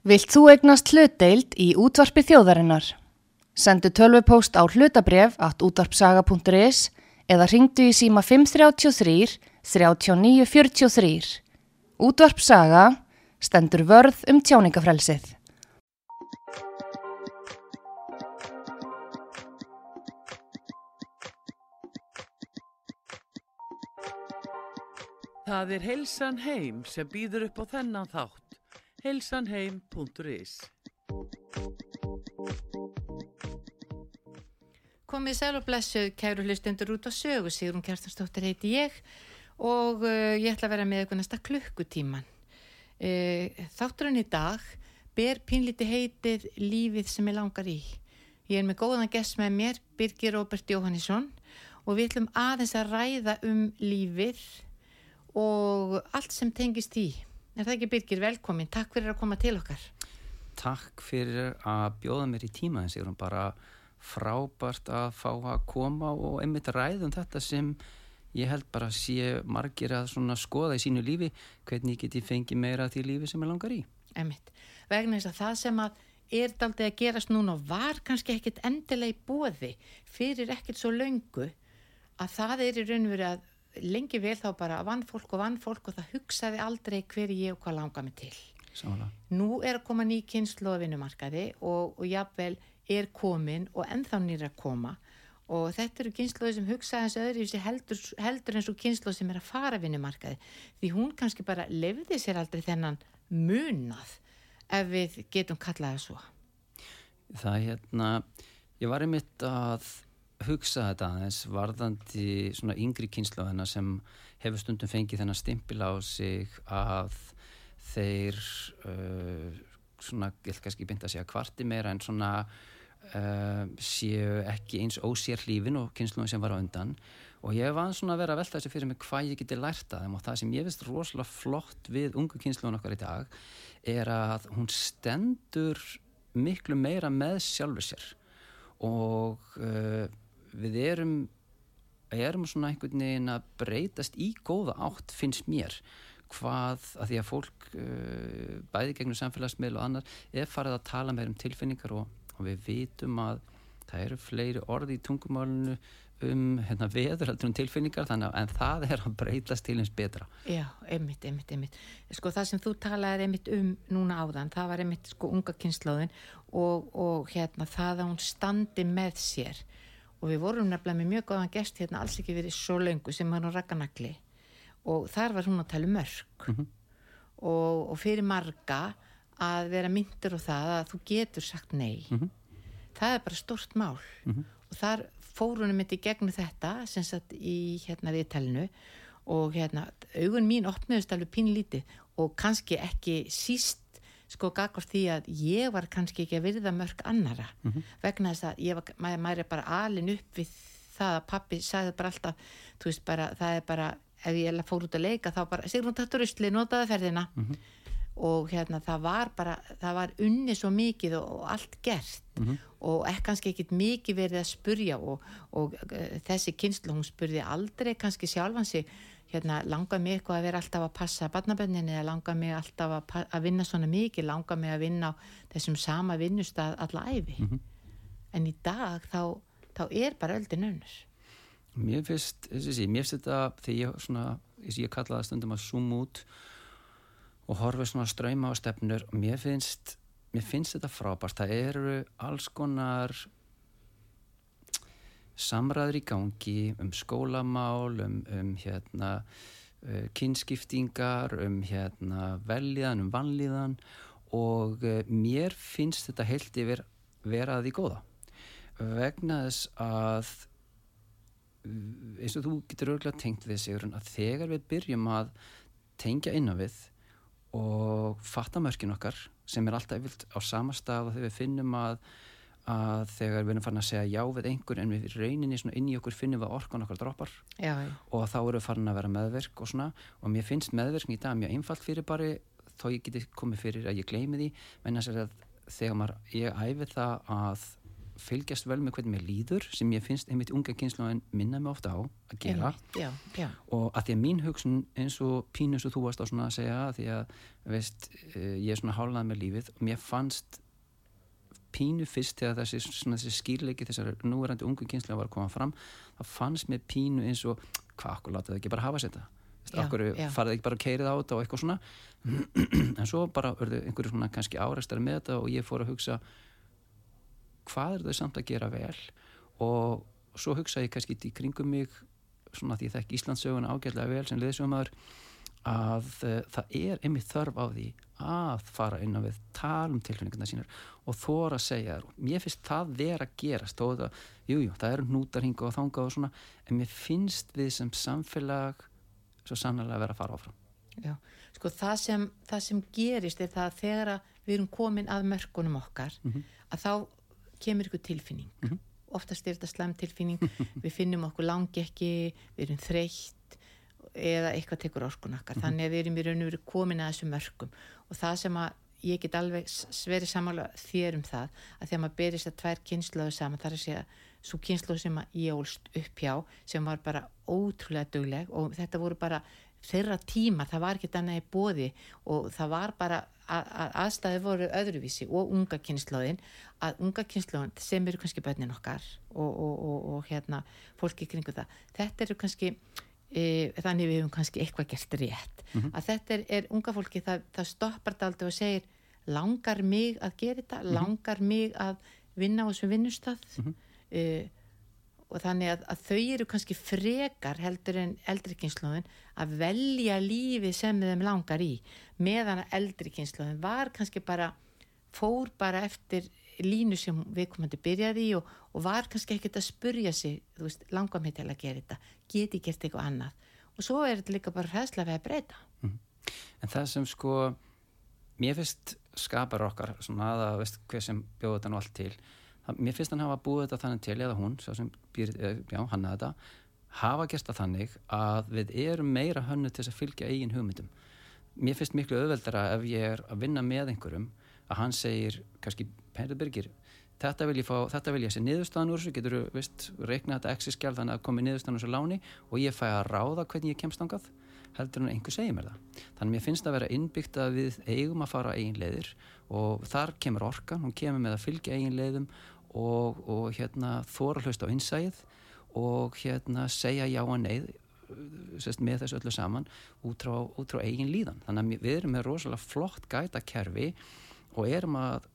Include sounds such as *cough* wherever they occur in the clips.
Vilt þú egnast hlutdeild í útvarpi þjóðarinnar? Sendu tölvupóst á hlutabref at útvarpsaga.is eða ringdu í síma 533 3943. Útvarpsaga stendur vörð um tjáningafrelsið. Það er Heilsan Heim sem býður upp á þennan þátt. heilsanheim.is Komið sæl og blessuð, kæru hlustendur út á sögu, Sigrun Kjartansdóttir heiti ég og uh, ég ætla að vera með eitthvað næsta klukkutíman. Uh, þátturinn í dag ber pínlíti heitið Lífið sem ég langar í. Ég er með góðan gest með mér, Birgir Róbert Jóhannesson og við ætlum aðeins að ræða um lífið og allt sem tengist í. Er það ekki Birgir, velkomin, takk fyrir að koma til okkar. Takk fyrir að bjóða mér í tíma en sérum bara frábært að fá að koma og einmitt ræðum þetta sem ég held bara að sé margir að skoða í sínu lífi hvernig get ég fengi meira því lífi sem ég langar í. Einmitt, vegna þess að það sem að er daldið að gerast núna og var kannski ekkit endilega í bóði fyrir ekkit svo laungu að það er í raun og verið að lengi vel þá bara vann fólk og vann fólk og það hugsaði aldrei hver ég og hvað langar mig til. Sálega. Nú er að koma ný kynslu á vinnumarkaði og, og jáfnvel er komin og ennþá nýra að koma og þetta eru kynsluði sem hugsaði eins öðru heldur, heldur eins og kynsluði sem er að fara vinnumarkaði því hún kannski bara lefði sér aldrei þennan munað ef við getum kallaði svo. Það er hérna, ég var einmitt að hugsa þetta aðeins varðandi svona yngri kynsluðina sem hefur stundum fengið þennan stimpil á sig að þeir uh, svona, ég vil kannski bynda að segja kvarti meira en svona uh, séu ekki eins ósér hlífin og kynsluðin sem var á undan. Og ég var svona að vera að velta þessu fyrir mig hvað ég geti lært að þeim og það sem ég finnst rosalega flott við ungu kynsluðin okkar í dag er að hún stendur miklu meira með sjálfur sér. Og uh, við erum erum svona einhvern veginn að breytast í góða átt finnst mér. Hvað að því að fólk uh, bæði gegnum samfélagsmiðl og annar er farið að tala meir um tilfinningar og, og við vitum að það eru fleiri orði í tungumálunu um hérna, veður heldur um tilfinningar þannig að það er að breytast til eins betra. Já, einmitt, einmitt, einmitt. Sko það sem þú talaði einmitt um núna áðan það var einmitt sko unga kynnslóðin og, og hérna það að hún standi með sér og við vorum nefnilega með mjög góðan gest hérna alls ekki verið svo laungu sem var nú rakkanakli og þar var hún að tala um mörg mm -hmm. og, og fyrir marga að vera myndur og það að þú getur sagt nei mm -hmm. það er bara stort mál mm -hmm. og þar fórunum mitt í gegnum þetta sem satt í hérna viðtælinu og hérna augun mín opniðust alveg pínlítið og kannski ekki síst sko gagvar því að ég var kannski ekki að virða mörg annara vegna þess að ég var, maður, maður er bara alin upp við það að pappi sagði bara alltaf, þú veist bara, það er bara ef ég fór út að leika þá bara Sigrun tattur usli, notaði ferðina mm -hmm. og hérna það var bara það var unni svo mikið og, og allt gert mm -hmm. og ekki kannski ekkit mikið verið að spurja og, og uh, þessi kynslu hún spurði aldrei kannski sjálfan sig hérna langaði mig eitthvað að vera alltaf að passa barnabönninni eða langaði mig alltaf að, að vinna svona mikið, langaði mig að vinna á þessum sama vinnustad alla æfi mm -hmm. en í dag þá, þá er bara öldin önnur. Mér finnst, þessi, mér finnst þetta þegar ég svona, ég kallaði stundum að zoom út og horfa svona ströyma á stefnur og mér finnst, mér finnst þetta frábært. Það eru alls konar samræður í gangi um skólamál um, um hérna uh, kynskiptingar um hérna velliðan, um vanliðan og uh, mér finnst þetta heilt yfir veraði góða. Vegna þess að eins og þú getur örgulega tengt við Sigurinn að þegar við byrjum að tengja inn á við og fatta mörkin okkar sem er alltaf yfirlt á sama stað og þegar við finnum að, að þegar við erum farin að segja já við einhver en við reyninni inn í okkur finnum við að orkan okkar droppar. Já, já. og þá erum við farin að vera meðverk og svona. Og mér finnst meðverkn í dag mjög einfalt fyrir bara þó ég geti komið fyrir að ég gleymi því. Menn að segja að þegar maður, ég æfi það að fylgjast vel með hvernig mér líður sem ég finnst einmitt unga kynslu minna mig ofta á að gera. Já, já, og að því að mín hugsun eins og pínu eins og þú varst á svona að segja að því að veist, eh, ég er svona hálnað með lífið og mér fannst pínu fyrst þegar þessi, þessi skýrleiki þessar núverandi ungu kynslu var að koma fram þá fannst mér pínu eins og hvað, okkur látaði ekki bara hafa sér þetta? Okkur farið ekki bara að keirið á þetta og eitthvað svona? *clears throat* En svo bara verður einhverju svona kannski áreistar með þetta og ég fór að hugsa hvað er þau samt að gera vel? Og svo hugsa ég kannski í kringum mig svona því ég þekk Íslandsögun ágætlega vel sem liðsjómaður að uh, það er einmitt þörf á því að fara inn á við tala um tilfinningarna sínar og þóra að segja þær og mér finnst það vera að gerast þó það, jújú, jú, það eru nútarhinga og þanga og svona, en mér finnst við sem samfélag svo sannlega að vera að fara áfram. Já. Sko það sem, það sem gerist er það að þegar við erum komin að mörkunum okkar að þá kemur ykkur tilfinning. Oftast er þetta slæm tilfinning. *laughs* Við finnum okkur langi ekki við erum þreytt eða eitthvað tekur orkun okkar. Þannig að við erum í raun og veru komin að þessu mörkum og það sem að ég get alveg sverið samála þér um það að þegar maður berist að tvær kynnslóðu saman þar að segja svo kynnslóðu sem ég ólst upp hjá sem var bara ótrúlega dugleg og þetta voru bara þeirra tíma, það var ekki annað í bóði og það var bara að, að aðstæði voru öðruvísi og unga kynnslóðin að unga kynnslóðin sem eru kannski bönnin okkar og, og, og, og hérna fólki kringu það, þetta eru kannski e, þannig við höfum kannski eitthvað gert rétt. Að þetta er, er unga fólki það, það stoppar þetta aldrei og segir langar mig að gera þetta? Langar mig að vinna á þessum vinnustaf mm og þannig að, að þau eru kannski frekar heldur en eldri kynnslóðin að velja lífi sem þeim langar í meðan að eldri kynnslóðin var kannski bara fór bara eftir línu sem viðkomandi byrjaði í og, og var kannski ekkert að spurja sig þú veist, langar mig til að gera þetta? Geti gert eitthvað annað? Og svo er þetta líka bara hræðslega við að breyta. En það sem sko mér finnst skapar okkar svona að veist hver sem bjóð þetta nú allt til það, mér finnst hann hafa búið þetta þannig til eða hún, svo sem býr, eh, já, hann að þetta hafa gert það þannig að við erum meira hönnu til að fylgja eigin hugmyndum. Mér finnst miklu auðveldara ef ég er að vinna með einhverjum að hann segir, kannski, Penrið Birgir þetta vil ég fá, þetta vil ég sé niðurstaðan úr þessu, getur þú, veist, reikna þetta exi-skjál þannig að komi niðurstaðan úr þessu láni og ég fæ að ráða hvernig ég kemst ángað heldur en einhver segir mér það. Þannig mér finnst að vera innbyggt að við eigum að fara eigin leiðir og þar kemur orkan, hún kemur með að fylgja eigin leiðum og, og hérna þóra hlust á innsæð og hérna segja já og nei sest, með þessu öllu saman út frá, út frá eigin líðan. Þannig að við erum með rosalega flott gætakerfi og erum að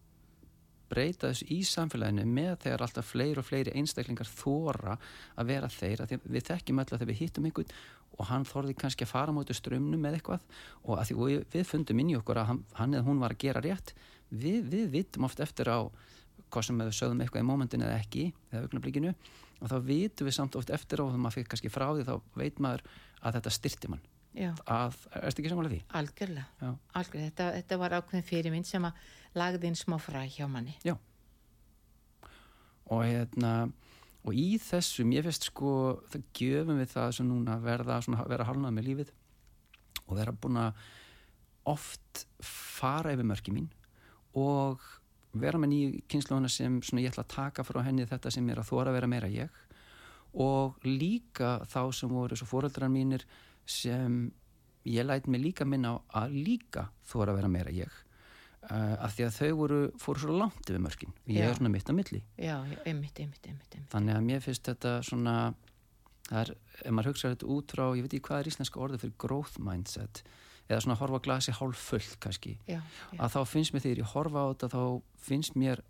breyta þessu í samfélaginu með þegar alltaf fleiri og fleiri einstaklingar þóra að vera þeir að við þekkjum öll að þegar við hittum einhvern og hann þorði kannski að fara mútið strömmnu með eitthvað og, því, og við, fundum inn í okkur að hann, hann eða hún var að gera rétt. Við, við vitum oft eftir á hvað sem við sögðum eitthvað í mómentinu eða ekki eða augnablíkinu og þá vitum við samt oft eftir á þegar maður fyrir kannski frá því þá veit maður að þetta styrti mann Já. að, erstu ekki samanlega því? Algjörlega, algjörlega. Þetta, þetta var ákveðin fyrir minn sem að lagði inn smá fræ hjá manni Já og hérna og í þessum, ég veist sko það gjöfum við það sem núna verða svona, vera halnað með lífið og vera búin að oft fara yfir mörki mín og vera með nýju kynnslóðuna sem ég ætla að taka frá henni þetta sem er að þóra vera meira ég og líka þá sem voru svo fóreldrar mínir sem ég læt mig líka minna á að líka þóra að vera meira ég. Uh, af því að þau voru, fóru svo langt yfir mörkin. Ég Já. er svona mitt á milli. Já, einmitt, einmitt, einmitt, þannig að mér finnst þetta svona það er, ef maður hugsa þetta út frá ég veit ekki hvað er íslenska orðið fyrir growth mindset eða svona horfa glasi hálf fullt kannski, Já, að þá finnst mér þegar ég horfa á þetta þá finnst mér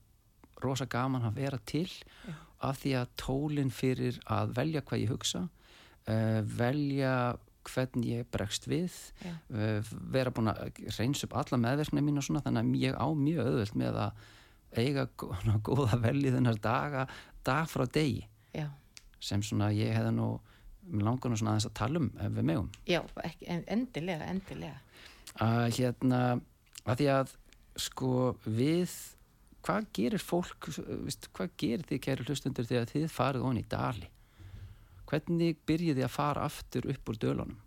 rosa gaman að vera til af því að tólinn fyrir að velja hvað ég hugsa uh, velja hvernig ég bregst við uh, vera búin að reyns upp alla meðverkna mín og svona þannig að ég á mjög auðvöld með að eiga gó- *laughs* góða velji þennar daga dag frá degi. Já, sem svona ég hefði nú langar nú svona aðeins að tala um við megum. Já, ekki, en, endilega, endilega. að hérna að því að sko við hvað gerir fólk viðst, hvað gerir þið kæri hlustundur þegar þið farið hon í dali hvernig byrjið þið að fara aftur upp úr dölunum?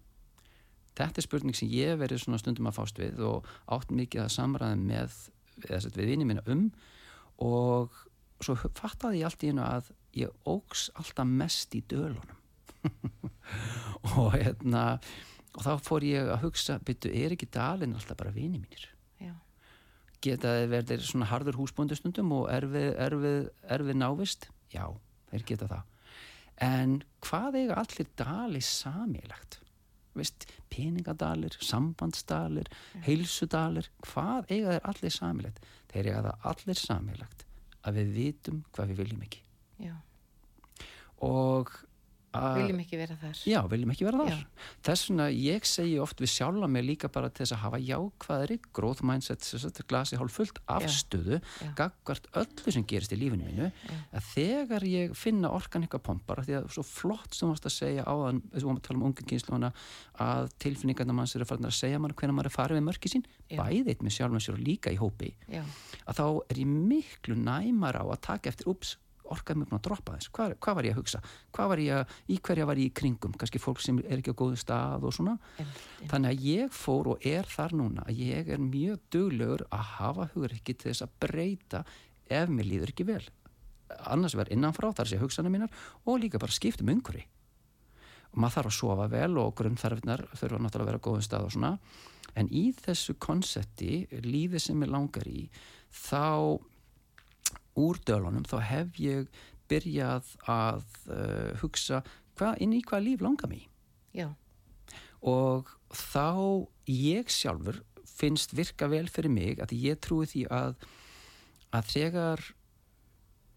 Þetta er spurning sem ég verið svona stundum að fást við og átt mikið að samræða með eða við vinið mína um. Og svo fattaði ég allt í einu að ég ógs alltaf mest í dölunum. *laughs* Og hérna og þá fór ég að hugsa byttu, er ekki dalinn alltaf bara vini mínir? Já, geta þeir verið svona harður húsbóndustundum og erfið, erfið, erfið návist? Já, þeir geta það en hvað eiga allir dali samílagt peningadalir, sambandsdalir heilsudalir, hvað eiga þeir allir samílagt þeir eiga það allir samílagt að við vitum hvað við viljum ekki. Já. og Viljum ekki vera þar. Já, viljum ekki vera þar. Já. Þess vegna ég segi oft við sjálfa mig líka bara til þess að hafa jákvæðri, growth mindset, glasi hálf fullt afstöðu, Já. gagvart öllu sem gerist í lífinu mínu, að þegar ég finna orkan eitthvað pompar, því að svo flott sem varst að segja á þann, að við varum að tala um ungu kynsluðana, að tilfinningarna manns eru farin að segja mann hvernig maður er farið við mörki sín, Já. bæðið með sjálfum sér og líka í hópi, Já, að þá er ég miklu næmar á að taka eftir, ups, orkaði mig búin að droppa þess, hvað, hvað var ég að hugsa? Hvað var ég að, í hverja var ég í kringum? Kannski fólk sem er ekki á góðu stað og svona. Einmitt, einmitt. þannig að ég fór og er þar núna að ég er mjög duglegur að hafa hugurikki til þess að breyta ef mér líður ekki vel. Annars verð innanfrá, þar sé hugsanir mínar og líka bara skiptum umhverfi. Og maður þarf að sofa vel og grunnþarfinnar þurfa náttúrulega að vera á góðum stað og svona. En í þessu konsepti lífið sem ég langar í þá úr dölunum þá hef ég byrjað að uh, hugsa hva, inn í hvað líf langar í? Já, og þá ég sjálfur finnst virka vel fyrir mig að ég trúi því að að þegar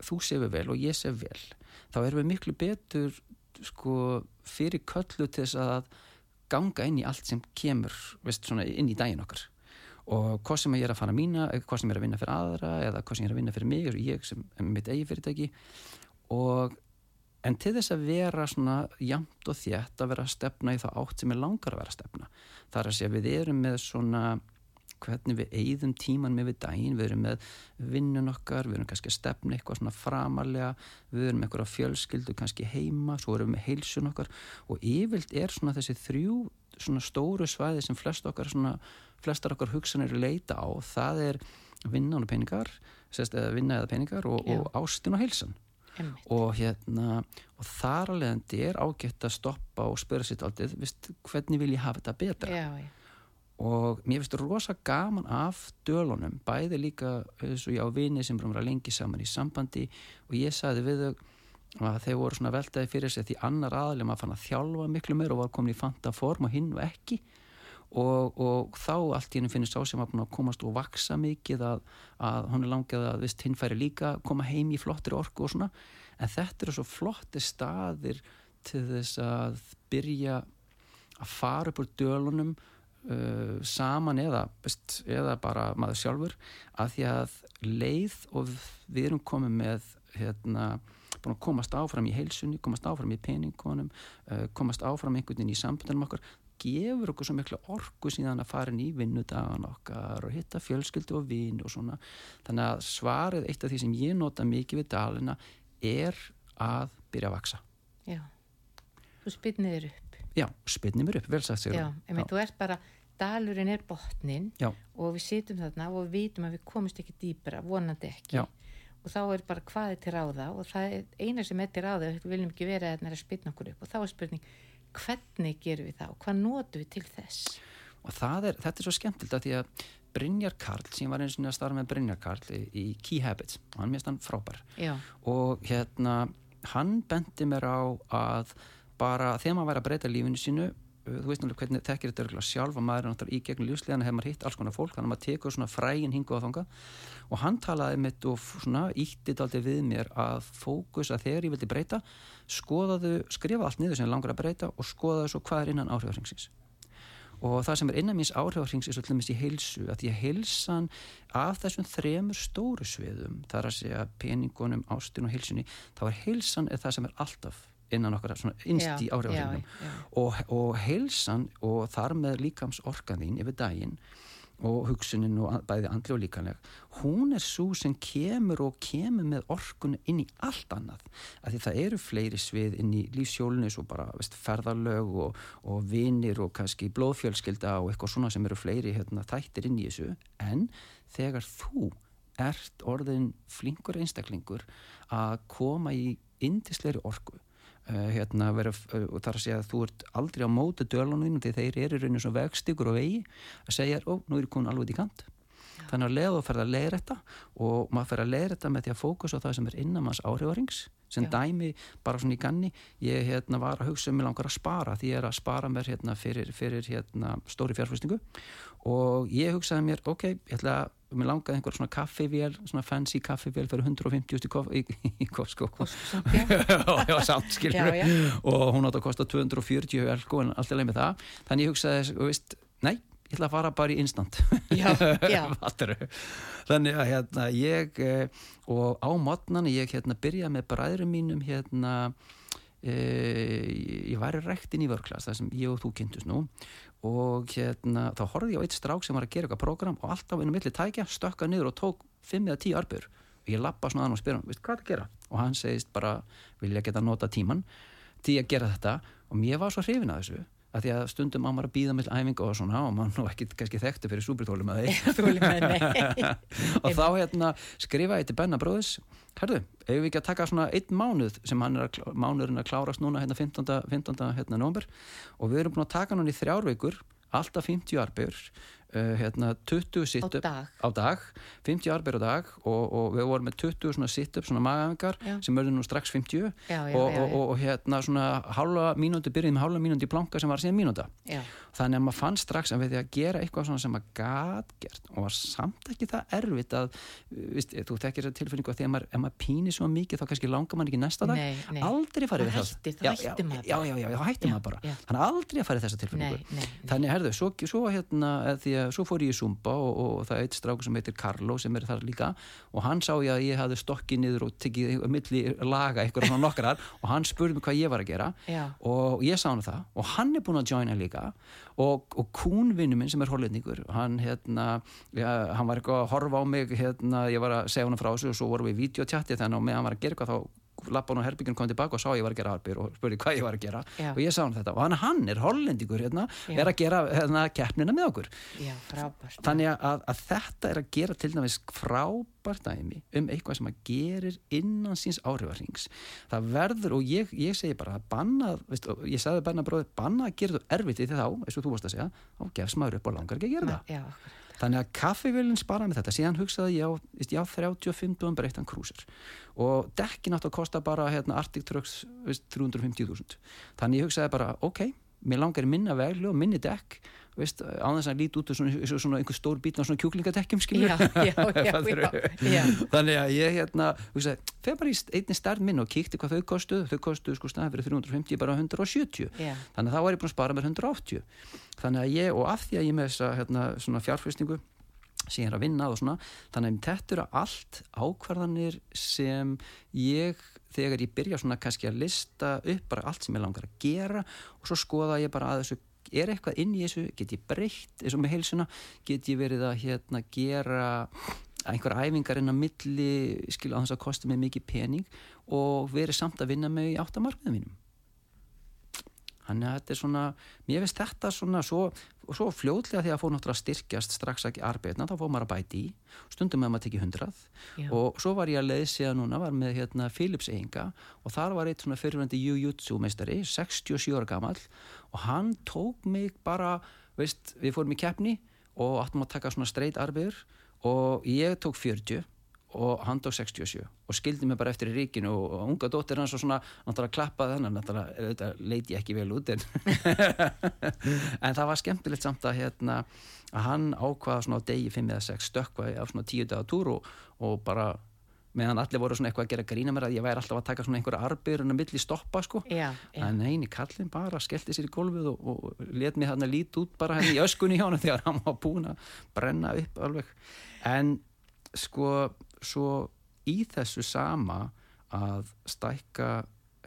þú sefur vel og ég sef vel þá erum við miklu betur sko fyrir köllu til þess að ganga inn í allt sem kemur veist, svona, inn í daginn okkar og hvað sem ég er að fara mína eða hvað sem ég er að vinna fyrir aðra eða hvað sem ég er að vinna fyrir mig og ég sem mitt eigi fyrirtæki. Og en til þess að vera svona jamt og þétt að vera að stefna í það átt sem er langar að vera að stefna. Þar að segja við erum með svona hvernig við eigðum tíman með við daginn. Við erum með vinnun okkar við erum kannski að stefna eitthvað svona framarlega við erum eitthvað fjölskyldu kannski heima svo erum við með heilsun okkar. Og yfirlt er svona þessi þrjú svona stóru svæði sem flest okkar svona, flestar okkar hugsanir leita á það er vinnan og peningar sérst, eða vinna eða peningar og, og ástin og heilsan. Einmitt. og hérna og þar alveg er ágætt að stoppa og spöra sitt aldrei, hvernig vil ég hafa þetta betra? Já, já, og mér finnst rosa gaman af dölunum, bæði líka eins og ég á vini sem að vera lengi saman í sambandi. Og ég sagði við þau að þeir voru svona veltaði fyrir sig því annar aðlega maður fann að þjálfa miklu meir og var komin í fanta form og hinn og ekki. Og, og þá allt í henni finnst sá sem var að komast og vaksa mikið að, að hún er langið að vist, hinn færi líka að koma heim í flottri orku og svona. En þetta eru svo flotti staðir til þess að byrja að fara upp úr dölunum uh, saman eða, veist, eða bara maður sjálfur að því að leið og við erum komið með hérna, búin að komast áfram í heilsunni, komast áfram í peningunum uh, komast áfram einhvern veginn í sambundunum okkar gefur okkur svo miklu orku síðan að fara inn í vinnudagan okkar og hitta fjölskyldu og vini og svona þannig að svarið eitt af því sem ég nota mikið við dalina er að byrja að vaksa já. Þú spynnið þér upp. Já, spynnið mér upp, vel sagt sér Já, einmitt, þú ert bara, dalurinn er botnin Já. og við situm þarna og við vitum að við komumst ekki dýpra, vonandi ekki. Já. Og þá er bara hvað er til ráða og það er eina sem er til ráða, við viljum ekki vera að að spynna okkur upp og þá er spurning, hvernig gerum við það og hvað notum við til þess? og er, þetta er svo skemmtilt að því að Brynjar Karl, sem var eins og að starfa með Brynjar Karl í, í Key Habits og hann mérst hann frábær Já, og hérna hann bendi mér á að bara þegar maður væri að breyta lífinu sínu uh, þú veist náttúrulega hvernig þekkir þetta örgulega sjálf og maður er náttúrulega í gegnum lífsliðana hefur maður hitt alls konar fólk, þannig að maður tekur svona frægin hingu á þanga og hann talaði mitt og svona íttið aldrei við mér að fókus að þegar ég vildi breyta skoðaðu, skrifa allt niður sem ég langar að breyta og skoðaðu svo hvað er innan áhrifaringsins og það sem er innan míns áhrifarings er svolítið í heilsu, að ég heilsan af þessum þremur stóru sviðum þar að segja peningunum, ástin og heilsunni, þá er heilsan er það sem er alltaf innan okkar svona innst í já. og, og heilsan og þar með líkams orkan þín yfir daginn og hugsunin og bæði andli og líkanleg hún er svo sem kemur og kemur með orkun inn í allt annað. Af því það eru fleiri svið inn í lífsjólinu svo bara veist, ferðarlög og, og vinir og kannski blóðfjölskylda og eitthvað svona sem eru fleiri hérna, þættir inn í þessu. En þegar þú ert orðin flinkur einstaklingur að koma í indisleiri orku hérna vera, og þar að segja að þú ert aldrei á móti dölunum því þeir eru í rauninu svona vegstykur og vegi að segja, ó, nú er ég komin alveg í kant. Þannig að leða og ferða að leiðra þetta og maður fer að leiðra þetta með því að fókus á það sem er innan manns áhrifarings sem Já. dæmi bara svona í ganni. Ég hérna var að hugsa um mig langar að spara því ég er að spara mér hérna fyrir, fyrir hérna stóri fjárfæstingu og ég hugsaði mér, ok, ég ætla að mér langaði einhver svona kaffivél svona fancy kaffivél fyrir 150 í, kof- í, í Costco *laughs* já. og hún átt að kosta 240 elko en alltaf leið með það. Þannig ég hugsaði, veist, nei ég ætla að fara bara í instant. Já, já. *laughs* Þannig að hérna ég eh, og á modnan ég hérna byrjaði með bræðurum mínum hérna eh, ég var í rektin í vörklas þar sem ég og þú kynntus nú. Og hérna þá horfði ég á eitt strák sem var að gera eitthvað program og alltaf einu milli tækja stökka niður og tók 5 eða 10 arbjör og ég lappa svona að hann og spyr hann, veist hvað er að gera? og hann segist bara, vilja geta nota tíman til að gera þetta? Og mér var svo hrifin að þessu að því að stundum á maður að býða með æfingu og svona og maður nú *laughs* ekki kannski þekktu fyrir súbritólum að nei. *laughs* og þá hérna skrifa ég til Benna bróðis herðu, ef við ekki að taka svona einn mánuð sem hann er að, mánuðurinn að klárast núna hérna 15. 15. hérna nómber og við erum búin að taka hann í þrjár vikur alltaf 50 arbjör uh, hérna 20 sit dag. á dag 50 arbjör á dag og, og við vorum með 20 svona sit-up, svona magaðingar Já. sem verður nú strax 50 Já, já, og, já. Og, og, hérna svona hálfa mínúti byrjuði með hálfa mínúti í planka sem var síðan mínúta þannig að maður fann strax að við því að gera eitthvað svona sem maður gat gert og var samt ekki það erfitt að vist, þú þekkir þessa tilfinningu að því að maður, maður pínir svo mikið þá kannski langar maður ekki næsta dag Nei, nei. aldrei farið við það þá hættir maður bara þannig aldrei að farið þessa tilfinningu þannig herðu, svo, svo hérna því að svo fór ég í Zumba og, og það er eitt strákur sem heitir Carlo sem er þar líka og hann sá ég að ég hafði stokkið niður og tekið milli laga eitthvað svona nokkrar *laughs* og hann spurði mig hvað ég var að gera Já. og ég sá hann það og hann er búin að joina líka og, og kúnvinnu minn sem er hollendingur hann, hérna, ja, hann var eitthvað að horfa á mig hérna, ég var að segja hann frá þessu og svo vorum við í videotjatti þannig að meðan hann var að gera eitthvað þá lappa hann á herbygginu kom tilbaka og sá ég var að gera arbjör og spurði hvað ég var að gera. Já. og ég sá hann þetta. Og hann, hann er hollendingur hérna, er að gera hérna, keppnina með okkur. Já, þannig að, að þetta er að gera til dæmis frábært dæmi um eitthvað sem að gerir innan síns áhrifarings það verður og ég, ég segi bara að banna, veist, og ég sagði banna bróði banna að gera þú erfitt í því þá eins og þú varst að segja, þá gefst maður upp og langar ekki að gera það. Já, akkurat. Þannig að kaffivélinn spara með þetta. Síðan hugsaði ég á, veist, ég á 35 dúan breyttan krúsir. Og dekkin átt að kosta bara hérna, Arctic Trucks veist, 350.000 þannig ég hugsaði bara, ok mér langar minna veglu og minni dekk veist, á þess að líti út svona, svona, einhver stór bítn á svona kjúklingadekkjum skilur Já, já, *laughs* já, já, þannig að ég hérna feð bara í einni stærn minn og kíkti hvað þau kostuð þau kostuð sko staðan fyrir 350 bara 170 Já. þannig að þá var ég búin að spara mér 180 þannig að ég, og af því að ég er með þessa hérna, svona fjárfæstingu sem ég er að vinna og svona þannig að þetta eru allt ákvarðanir sem ég þegar ég byrja svona kannski að lista upp bara allt sem ég langar að gera og svo skoða ég bara að þessu er eitthvað inn í þessu, get ég breytt eins og með heilsuna, get ég verið að hérna gera einhver æfingar inn á milli skil á þess að kosta mig mikið pening og verið samt að vinna með í áttamarkmiðum mínum Þannig að þetta er svona, mér finnst þetta svona svo, svo fljóðlega því að fór náttúrulega að styrkjast strax ekki arbeidna, þá fór maður að bæti í, stundum með maður tekið hundrað. Og svo var ég að leið síðan núna, var með hérna Philips eiginga. Og þar var eitt svona fyrirvændi Jiu-Jitsu meistari, 67 ára gamall. Og hann tók mig bara, veist, við fórum í keppni og áttum að taka svona streit arbeidur og ég tók 40 og hann tók 67 og skildi mig bara eftir í ríkinu og, unga dóttir hans og svona náttúrulega klappaði hennar náttúrulega auðvitað leiti ég ekki vel út en, *laughs* en það var skemmtilegt samt að hérna að hann ákvaða svona á degi 5 eða 6 stökkvaði á svona 10 daga túr og, og bara meðan allir voru svona eitthvað að gera grína mér að ég væri alltaf að taka svona einhverja arbyrun að milli stoppa sko Já, já. en eini kallin bara skellti sér í gólfið og, og let mig hann að líti út bara henni í öskunni hjá hann *laughs* þegar hann var búin að brenna upp alveg en sko svo í þessu sama að stækka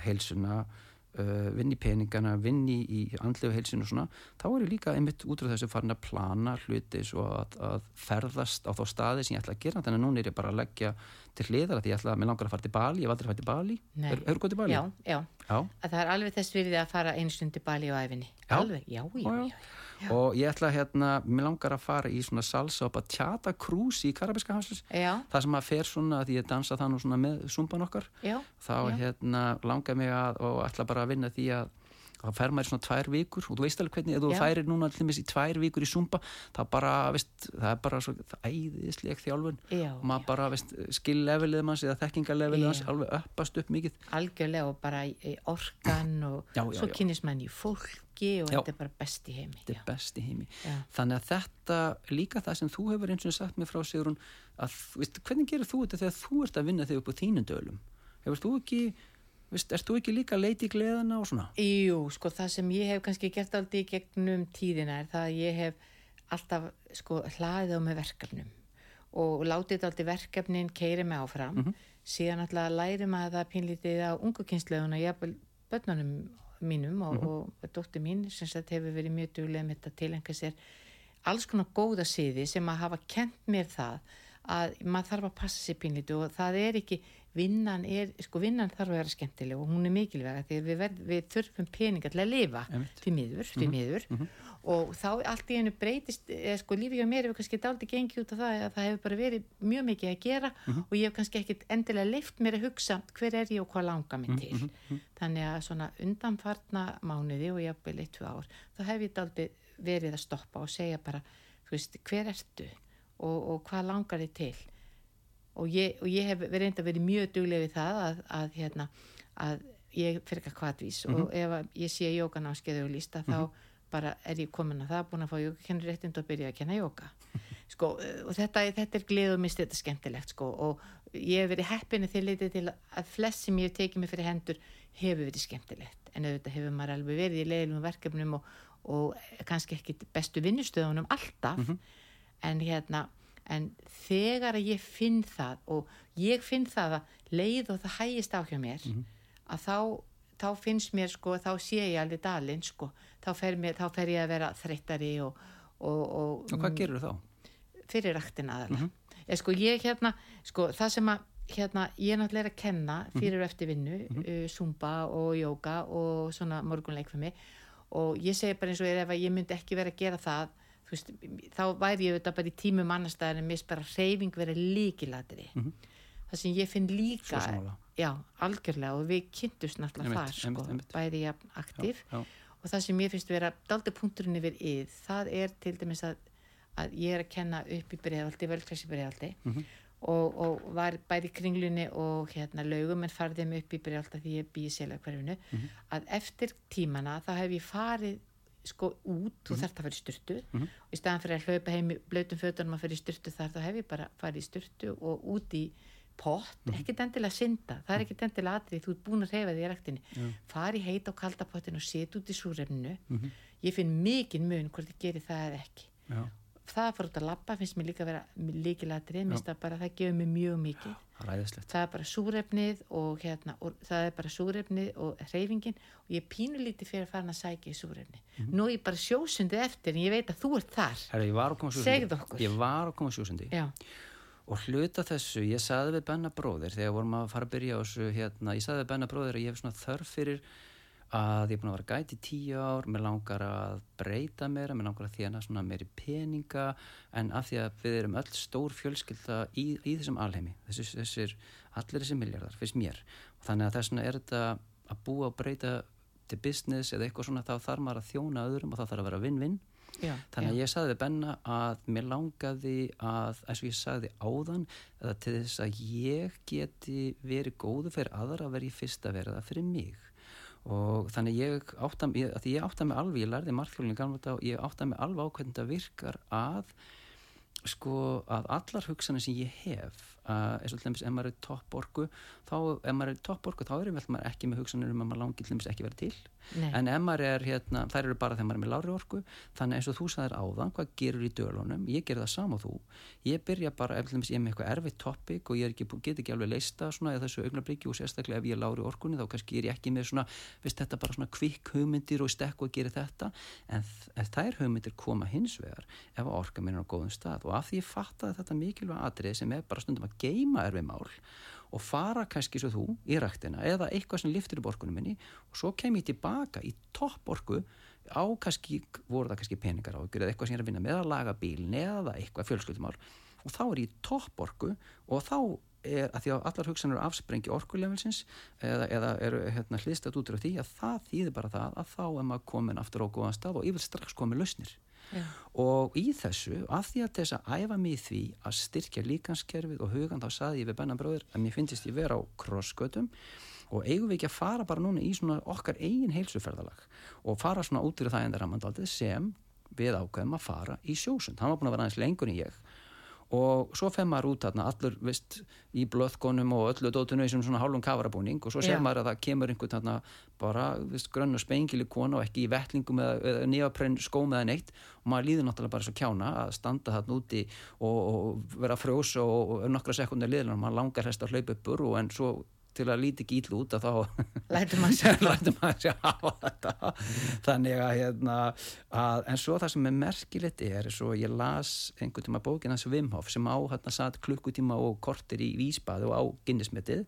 heilsuna uh, vinni peningana, vinni í andlegu heilsuna og svona, þá er ég líka einmitt út af þessu farin að plana hluti svo að, að ferðast á þá staði sem ég ætla að gera. Þannig að núna er ég bara að leggja til hliðar að ég ætla að mér langar að fara til Bali, ég hef aldrei farið til Bali. Hefur góð til Bali? Já, já, Já. að það er alveg þess virði að fara einu stundi bali á æfinni Já. alveg, já, já, Já, já, og ég ætla hérna, mér langar að fara í svona salsa og bachata cruise í Karabiska hafslis já, það sem að fer svona að ég dansa það nú svona með sumban okkar þá hérna langar mig að og ætla bara að vinna því að þá fer maður svona tvær vikur og þú veist alveg hvernig ef þú Já. færir núna allir í tvær vikur í sumba það bara, veist, það er bara svo það æðisleg þjálfun. Já, og maður bara, veist, skill-levelið manns eða þekkingarlevelið manns alveg uppast upp mikið. Algjörlega og bara í, orkan *clears throat* og Já, já, svo kynist mann í fólki og þetta er bara best í heimi þetta er best í heimi. Þannig að þetta, líka það sem þú hefur eins og sagt mér frá Sigrun að, veist, hvernig gerir þú þetta þegar þú ert að vinna þig upp á þínum dölum? Hefur þú ekki, veist, ert þú ekki líka að leita í gleðana og svona? Jú, sko það sem ég hef kannski gert aldrei gegnum tíðina er það að ég hef alltaf sko hlaðið á með verkefnum og látið aldrei verkefnin keiri mig áfram. Síðan alltaf læri maður það pínlítið á ungu kynsluðuna jafnvel börnunum mínum og, og dóttir mín sem sagt hefur verið mjög duglega með þetta tilengja sér alls konar góða siði sem að hafa kent mér það að maður þarf að passa sér pínlítið og það er ekki vinnan er, sko vinnan þarf að vera skemmtileg og hún er mikilvæga því við, verð, við þurfum peninga til að lifa því miður, því miður. Og þá allt í hennu breytist eða sko lífið hjá mér hefur kannski daldi gengið út af það að það hefur bara verið mjög mikið að gera og ég hef kannski ekkit endilega leift mér að hugsa hver er ég og hvað langar mig til. þannig að svona undanfarna mánuði og jafnvel eitt, tvö ár þá hef ég daldi verið að stoppa og segja bara, þú veist, hver ertu og, og hvað langar þið til. Og ég, og ég hef verið að verið mjög duglega við það að, að, hérna, að ég fyrir ekki að hvaðvís og ef ég sé jókanámskeið og lísta þá bara er ég komin að það búin að fá jókakennur réttind og byrja að kenna jóka sko, og þetta, þetta er glið og mist þetta er skemmtilegt sko. Og ég hef verið heppinu til litið til að flest sem ég hef tekið mig fyrir hendur hefur verið skemmtilegt. En auðvitað hefur maður alveg verið í leiðilum verkefnum og, og kannski ekki bestu vinnustöðunum alltaf en hérna en þegar að ég finn það og ég finn það að leið og það hægist á hjá mér að þá, þá finnst mér sko þá sé ég alveg dalinn sko. Þá fer, mér, þá fer ég að vera þreyttari og, og, og, og hvað gerir þá? fyrir raktin aðalega mm sko ég hérna, sko það sem að hérna, ég er náttúrulega að kenna fyrir og eftir vinnu, uh, zumba og jóka og svona morgunleik fyrir mig. Og ég segi bara eins og er ef að ég myndi ekki vera að gera það veist, þá væri ég auðvitað bara í tímum annarstæðar en finnst bara reyfing vera líkilatri það sem ég finn líka já, algjörlega og við kynntumst náttúrulega þar sko, einmitt, einmitt. bæði jafn aktív Já, já. og það sem ég finnst vera daldi punkturinn yfir yð, það er til dæmis að, að ég er að kenna upp í breiðaldi, velklæsi breiðaldi Mhm. og, og var bæði kringlunni og hérna laugum en farði mig upp í breiðaldi því ég býði sérlega hverfinu Mhm. að eftir tímana þá hef ég farið sko út, Mhm. þú þarft að fara í styrtu og í staðan fyrir að hlaupa heim í blautum fötunum að fara í styrtu þar, þá hef ég bara farið í styrtu og út í pott, Mhm. ekkert endilega synda. Það er ekkert endilega atrið, þú ert búin að reyfa því í rektinni fari heit á kaldapottin og sit út í súrefninu. Ég finn mikinn mun hvort ég geri það eða ekki. Já, það að fara út að labba finnst mér líka að vera líkilatrið, minnst það bara það gefur mér mjög mikið. Ræðislegt það er bara súrefnið og hérna og það er bara súrefnið og hreyfingin og ég er pínulítið fyrir að fara að sækja í súrefni nú er ég bara sjósundið eftir en ég veit að þú ert þar. Að sjósundi okkur. Ég var að koma sjósundi og hluta þessu, ég saði við Benna bróðir þegar vorum að fara að byrja á þessu hérna, ég saði við Benna bróðir að ég hef svona þörf fyrir að ég er búin að vera gæti tíu ár mér langar að breyta mér mér langar að þjána svona meiri peninga en af því að við erum öll stór fjölskylda í, í þessum alheimi þessir, þessir, allir þessi miljardar fyrst mér og þannig að þess vegna er þetta að búa og breyta til business eða eitthvað svona þá þarf maður að þjóna öðrum og þá þarf að vera vinn-vinn já, Þannig að já. ég sagði Benna að mér langaði að, eins og ég sagði áðan, eða til þess að ég geti verið góðu fyrir aðra að vera í fyrsta verða fyrir mig. Og þannig ég átta, ég, að ég átta mig alveg, ég lærði margþjólinni gamla þetta og ég átta mig alveg á hvernig þetta virkar að, sko, að allar hugsanir sem ég hef, uh, eins og til dæmis ef maður er topporku þá ef maður er topporku þá er maður ekki með hugsanir um að maður langi til dæmis ekki verið til. Nei. en ef maður er hérna, þær eru bara þegar maður er með lári orku þannig eins og þú sagðir áðan, hvað gerur í dölunum? Ég ger það sama þú. Ég byrja bara, ef til dæmis ég er með eitthvað erfitt topic og ég ekki, get ekki alveg leista svona í þessu augnabliki og sérstaklega ef ég er lári orkunni þá kannski er ég ekki með svona, veist þetta bara svona kvikk hugmyndir og stekku að gera þetta. En þær hugmyndir koma hins vegar ef orka minn er á góðum stað. Og af því ég fattaði þetta mikilvæg atrið sem er bara stundum að geima erfið mál og fara kannski svo þú í ræktina eða eitthvað sem liftir í borgunum minni og svo kem ég tilbaka í topporku á kannski, voru það kannski peningar á ykkur eða eitthvað sem ég er að vinna með að laga bílin eða eitthvað fjölskyldumál. Og þá er ég topporku og þá er að því að allar hugsanur afsprengi orkulefelsins eða, eða eru hérna, hliðstætt út á því að það þýðir bara það að þá er maður komin aftur á góðan stað og yfir strax komin lausnir Já. og í þessu að því að þess að æfa mig því að styrkja líkanskerfið og hugan þá saði ég við bennan bróður að mér finnst ég vera á krossgötum. Og eigum við ekki að fara bara núna í svona okkar eigin heilsuferðalag og fara svona út fyrir það en það ramandaldið sem við ákveðum að fara í sjósund. Hann var búin að vera aðeins lengur en ég og svo fem maður út þarna allur vist, í blöðkonum og öllu dótunu í svona hálfum kavarabúning og svo ser maður að það kemur einhvern þarna bara vist, grönn og spengili kona og ekki í vettlingum eða, eða nýjaprenn skóm eða neitt og maður líður náttúrulega bara svo kjána að standa þarna úti og, og vera frjós og, og nokkra sekundar liðan og maður langar hest að hlaupa uppur og en svo til að líti ekki íll út að þá lætum maður sér á þetta. Þannig að, hérna, að en svo það sem er merkilegt er svo ég las einhvern tíma bókin hans Vimhoff sem á hérna satt klukkutíma og kortir í vísbað og á Guinnessmetið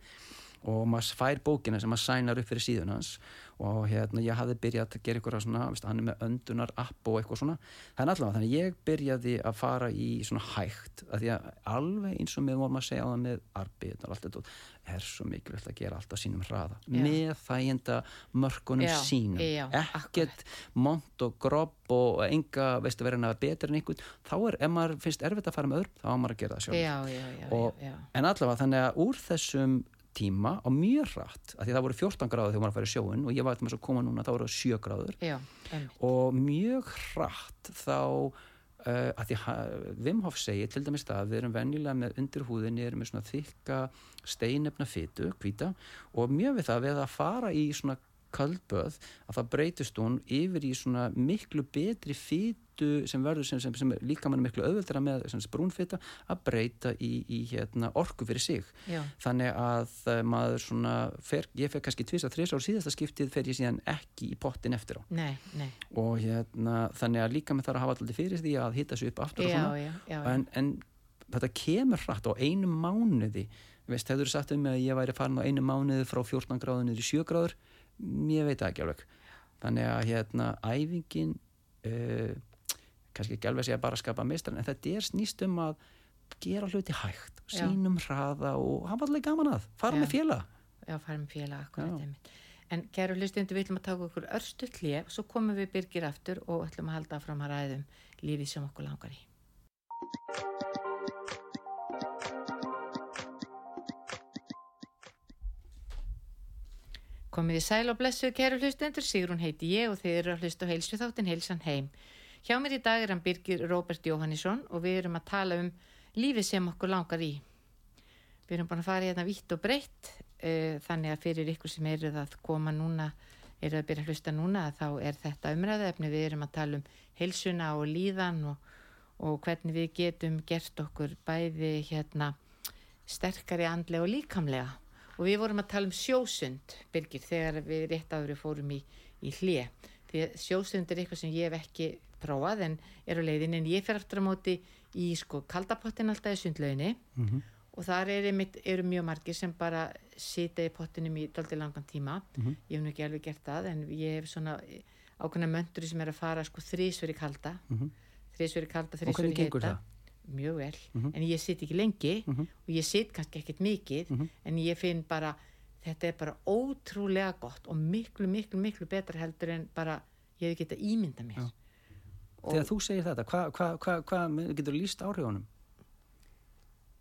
og maður fær bókina sem maður sænar upp fyrir síðun hans. Og hérna ég hafði byrjað að gera eitthvað svona, veist, hann er með öndunar app og eitthvað svona, þannig allavega þannig ég byrjaði að fara í svona hægt að því að alveg eins og við vorum að segja á það með arbið og allt þetta er svo mikilvægt að gera allt á sínum hraða. Já. með þæginda mörkunum já, sínum. Já, ekkert mont og grobb og enga veist að vera en að betra en einhvern. Þá er, ef maður finnst erfitt að fara með öðrum þá er maður að gera það sjálf og, en allavega þannig að úr þessum tíma á mjög rætt af því það voru 14 gráður þegar maður í sjóun og ég var til að koma núna, þá voru það 7 gráður. Já, og mjög rætt þá uh, að því Vimhoff segir til dæmis það að við erum vennilega með undir húðinni erum með svona þykka steinefna fytu, hvita og mjög við það við að fara í svona kaldböð að það breytist hún yfir í svona miklu betri fytu sem verður sem, sem, sem líka mann miklu auðvöldra með brúnfita að breyta í, í hérna, orku fyrir sig. Já. þannig að eh, maður svona fer, ég fer kannski tvís að þrís ár síðasta skiptið fer ég síðan ekki í pottin eftir á. Nei, nei. og hérna þannig að líka með þarf að hafa alltaf fyrir því að hitta svo upp aftur já, og svona. já, en, en þetta kemur hratt á einu mánuði. Veist, hefur þú sagt um að ég væri farin á einu mánuði frá 14 gráðunir í 7 gráður? Ég veit ekki alveg. Þannig að hérna æfingin uh, kannski ekki alveg segja bara að skapa meistran en þetta er snýst um að gera hluti hægt sínum hraða og hafa allir gaman að fara með fjela Já, fara með fjela, akkurat En kæru hlustundu, við ætlum að taka okkur örstu klið og svo komum við byrgir aftur og ætlum að halda fram að ræðum lífið sem okkur langar í. Komið í sæl og blessu, kæru hlustendur, Sigrun heiti ég og þeir eru að hlusta á heilsu þáttin Heilsan heim. Hjá mér í dag er hann Birgir Róbert Jóhannesson og við erum að tala um lífið sem okkur langar í. Við erum búin að fara hérna vitt og breytt, uh, eh, þannig að fyrir ykkur sem eru að koma núna, eru að byrja að hlusta núna, þá er þetta umræðaefni. Við erum að tala um heilsuna og líðan og, og hvernig við getum gert okkur bæði hérna sterkari andlega og líkamlega og við vorum að tala um sjósund Birgir þegar við rétt áður fórum í, í hlið því sjósund er eitthvað sem ég hef ekki prófað en er á leiðin en ég fer aftur á móti í sko kaldapottin alltaf í sundlauginni mm -hmm. og þar er einmitt, eru mjög margir sem bara sita í pottinum í doldi langan tíma mm -hmm. ég hef nú ekki alveg gert það en ég hef svona ákveðna mönduri sem er að fara sko þrísveri kalda mm -hmm. þrísveri kalda, þrísveri heita mjög vel, -hmm. en ég sitt ekki lengi -hmm. og ég sitt kannski ekkert mikið -hmm. en ég finn bara þetta er bara ótrúlega gott og miklu, miklu, miklu betra heldur en bara ég hef gett að ímynda mér Já. Þegar þú segir þetta, hvað hva, hva, hva, getur líst áhrifunum?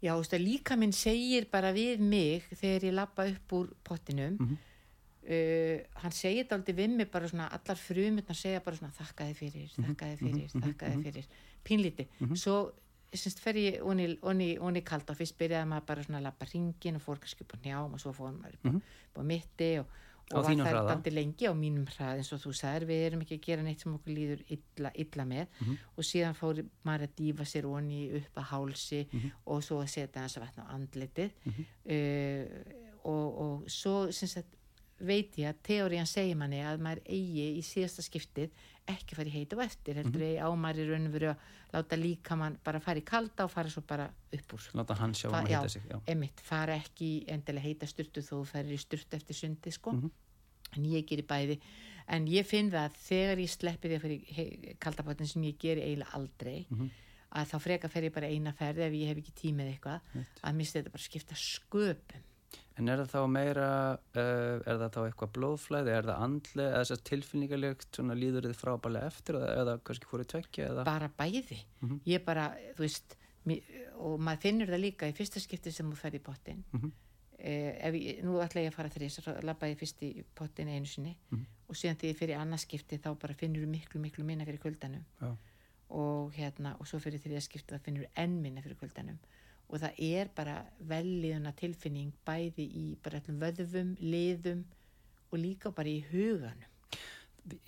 Já, þú veist að líka minn segir bara við mig þegar ég lappa upp úr pottinum uh, hann segir þetta aldrei við mig bara svona, allar frumurnar segja bara svona þakka þið fyrir, þakka þið fyrir, þakka þið fyrir. Pínlíti, svo semst fer ég onni, kald og fyrst byrjaði maður bara svona að lappa ringin og fór kannski upp á njám og svo fór maður upp, mm -hmm. á mitti og, og var það hraða? dandi lengi á mínum hrað eins og þú sagðir, við erum ekki að gera neitt sem okkur líður illa, illa með Mhm. og síðan fór maður að dýfa sér onni upp að hálsi Mhm. og svo að setja hans að vatna á andlitið uh, og, og svo sagt veit ég að teóriðan segir manni að maður eigi í síðasta skiptið ekki fara í heita og eftir heldur Mhm. eigi á maður í raun og veru að láta líka mann bara fara í kalda og fara svo bara upp úr láta hann sjá Fa- um að já, hita sig já. emitt, fara ekki endilega heita styrtu þó þú ferir í styrtu eftir sundi sko Mhm. en ég gerir bæði en ég finn það að þegar ég sleppi því að fyrir kaldapottin sem ég geri eiginlega aldrei Mhm. að þá freka fer ég bara eina ferð ef ég hef ekki tímið eitthvað að misti þetta bara skipta sköpum En er það þá meira, uh, er það þá eitthvað blóðflæði, er það andlega, eða þess að tilfinningalegt, svona líður þið frábælega eftir eða, eða kannski fóru tvekja eða? bara bæði Mhm. ég bara, þú veist og maður finnur það líka í fyrsta skipti sem þú fer í pottin Mhm. eh, ef ég, nú ætla ég að fara þrís þá labba ég fyrst í pottin einu sinni Mhm. og síðan þegar ég fyrir annað skipti þá bara finnur þú miklu, miklu minna fyrir kuldanum Já. og hérna, og svo fyrir þriða skipti þá finnur þú enn minna fyrir kuldanum og það er bara velliðuna tilfinning bæði í bara allum vöðvum, liðum og líka bara í huganum.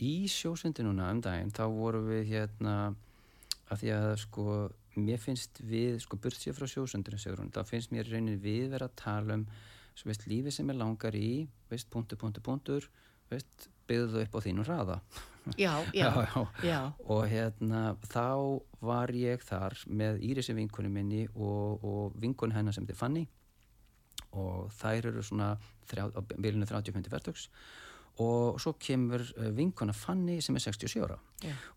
Í sjósundi núna um daginn, þá vorum við hérna, að því að sko, mér finnst við, sko, burt sér frá sjósundinu, segur hún, þá finnst mér rauninni við vera að tala um, svo veist, lífið sem er langar í, veist, punktur, punktur, punktur, veist, byggðu þau upp á þínum hraða. *laughs* já, já, Já, já. og hérna þá var ég þar með Írisi vinkunni minni og, og vinkunni hennar sem þið Fanny og þær eru svona á bylunu 30-50 verðtöks og svo kemur uh, vinkona Fanny sem er 67 ára.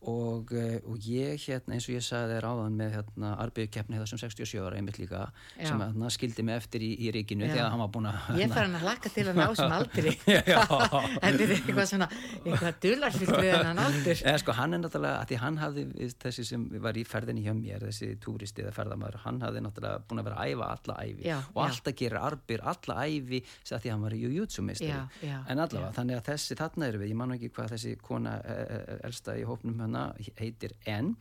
Og, uh, og ég hérna eins og ég sagði þér áðan með hérna arbeigkeppni þetta sem 67 ára einmitt líka Já. sem hérna, skildi mig eftir í, í ríkinu Já. þegar hann var búin að Ég fara hann að laka til að ná sem aldri. *laughs* Já. *laughs* Þetta er eitthvað svona eitthvað dularfyllt við hennan aldur. Eða sko hann er náttúrulega, því hann hafði þessi sem var í ferðinni hjá mér þessi túristi eða ferðamæður, hann hafði náttúrulega búin að vera að æfa alla æfi Já, og alltaf gera arbir alla æfi því hann var í já, en allavega, þannig að þessi í hópnum hana heitir en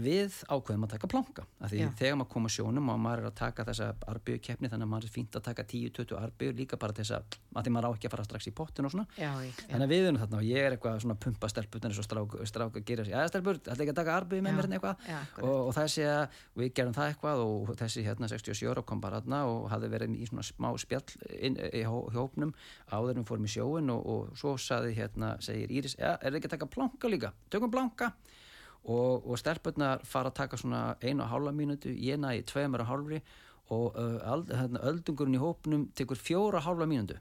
við ákveðum að taka planka. Af því Já. þegar maður koma sjónum og maður er að taka þessa arbjökeppni þannig að maður er fínt að taka 10-20 arbjör líka bara þess að, að því maður á ekki að fara strax í pottin og svona. Já, ég, Þannig að við erum þarna og ég er eitthvað svona pumpa stelpunar eins og strák, strák að sér, eða stelpur, ætla ekki að taka arbið með Já, mér hérna eitthvað? Og, og þessi að við gerum það eitthvað og þessi hérna 67 ára kom bara hérna og hafði verið í svona smá spjall inn, í hó- hópnum áður við fórum í sjóin og, og svo saði hérna, segir Íris, ja, er ekki að taka planka líka, tökum planka og, og stelpunar fara að taka svona einu og hálfa mínútu, ég næði tveimur og hálfri og uh, hérna, öldungurinn í hópnum tekur fjóra og hálfa mínútu.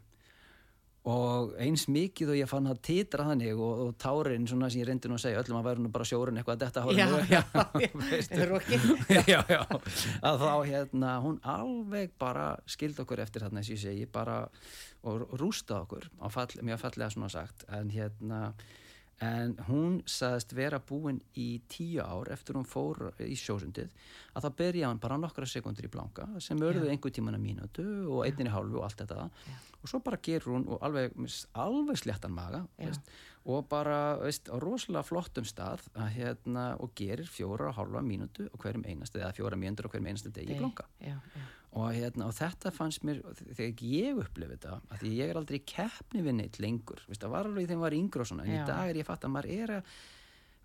Og eins mikið og ég fann að titra þannig og, og tárin svona sem ég reyndi nú að segja öllum að væri nú bara sjórun eitthvað að detta já, hárinu. Já, já, *laughs* *laughs* *laughs* já, já, að þá hérna hún alveg bara skildi okkur eftir þarna eins og ég segi bara og rústa okkur á fall, mjög fallega svona sagt. En hérna en hún sagðist vera búin í tíu ár eftir hún fór í sjósundið að þá byrja hann bara nokkra sekundur í blanka sem örðu einhver tíman að mínútu og einninni hálfu og allt þetta. Og svo bara gerur hún og alveg, alveg sléttan maga veist, og bara veist, á rosalega flottum stað að, hérna, og gerir fjóra og hálfa mínútu og hverjum einasta, eða fjóra mínútur og hverjum einasta degi í blanka. Já, og, hérna, og þetta fannst mér þegar ég upplifið þetta að því ég er aldrei keppni við neitt lengur veist, það var alveg þegar maður var yngri og svona en Já. í dag er ég fatt að maður er að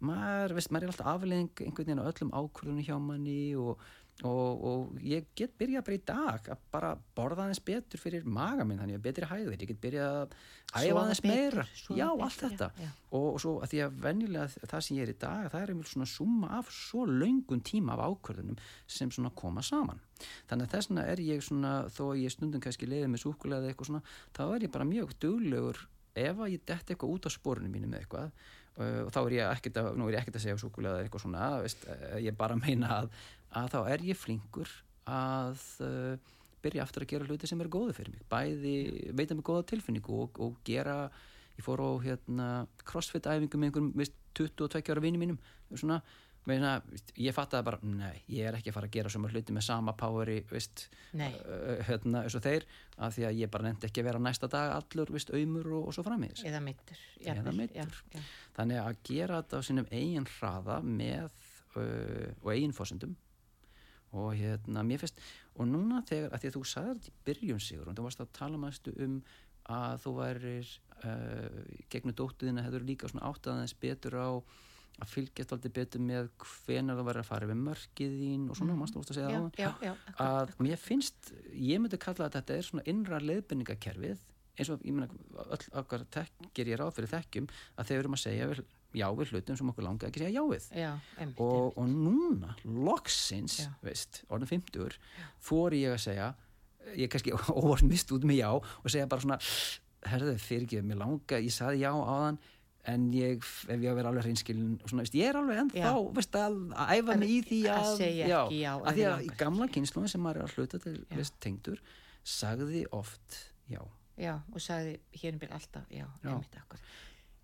maður, veist, maður er alltaf afleðing einhvern veginn á öllum ákvörðunum hjá manni og, og, og ég get byrjað bara í dag að bara borða aðeins betur fyrir maga minn, þannig að betri hæðir ég get byrjað að æfa Sofa aðeins meira. já, betur, allt þetta. já, já. og, og svo að því að venjulega það sem ég er í dag það er einhvern svona summa af svo laungun tíma af ákvörðunum sem svona koma saman. Þannig að þess vegna er ég svona þó að ég stundum kannski leiði með súkulega eða eitthvað svona þá er ég bara mjög duglegur ef að ég dett eitthvað út á spórinu mínu með eitthvað og þá er ég ekkert að, nú er ég ekkert að segja súkulega eða eitthvað svona, veist, uh, ég bara meina að, að þá er ég flinkur að uh, byrja aftur að gera hluti sem er góði fyrir mig. Bæði veita mig góða tilfinningu og, og gera ég fór á hérna, crossfit æfingu með einhverjum veist, 22 ára vini mínum. Svona, meina, ég fattaði bara nei, ég er ekki að fara að gera svona hluti með sama poweri veist, Nei. uh, hérna, eins og þeir af því að ég bara nefndi ekki að vera næsta dag allur veist, auðmur og, og svo framvegis eða mittur Eða meiddur. þannig að gera þetta á sínum eigin hraða með uh, og eigin fórsendum og hérna, mér finnst og núna þegar, að því að þú sagði þetta í byrjun sigur og þú varst að tala mæstu um að þú værir uh, gegnum dóttuðina hefur líka svona átt aðeins betur á að fylgjast aldrei betur með hvenar þú væri að fara við mörkið þín og svona, mm. mástu að segja já, á já, já, að mér finnst, ég myndi kalla að þetta er svona innra leiðbynningakerfið eins og ég meina öll okkar gerir ég ráð fyrir þekkjum að þeir eru um að segja við, já við hlutum sem okkur langa ekki segja já við. Já, einmitt, og, og núna, loksins veist, orðin 50 fór ég að segja ég kannski *laughs* óvart mist út með já og segja bara svona herðu fyrir ekki, mér langa, ég saði já áðan en ég, ef ég að vera alveg hreinskilin ég er alveg ennþá Já. veist, að, að æfa mig í því Að að, segja ekki já að því að í gamla kynsluðin sem maður er að hluta til Já. veist, tengdur, sagði oft já, já, og sagði hér um byrja alltaf, já, Já. einmitt akkur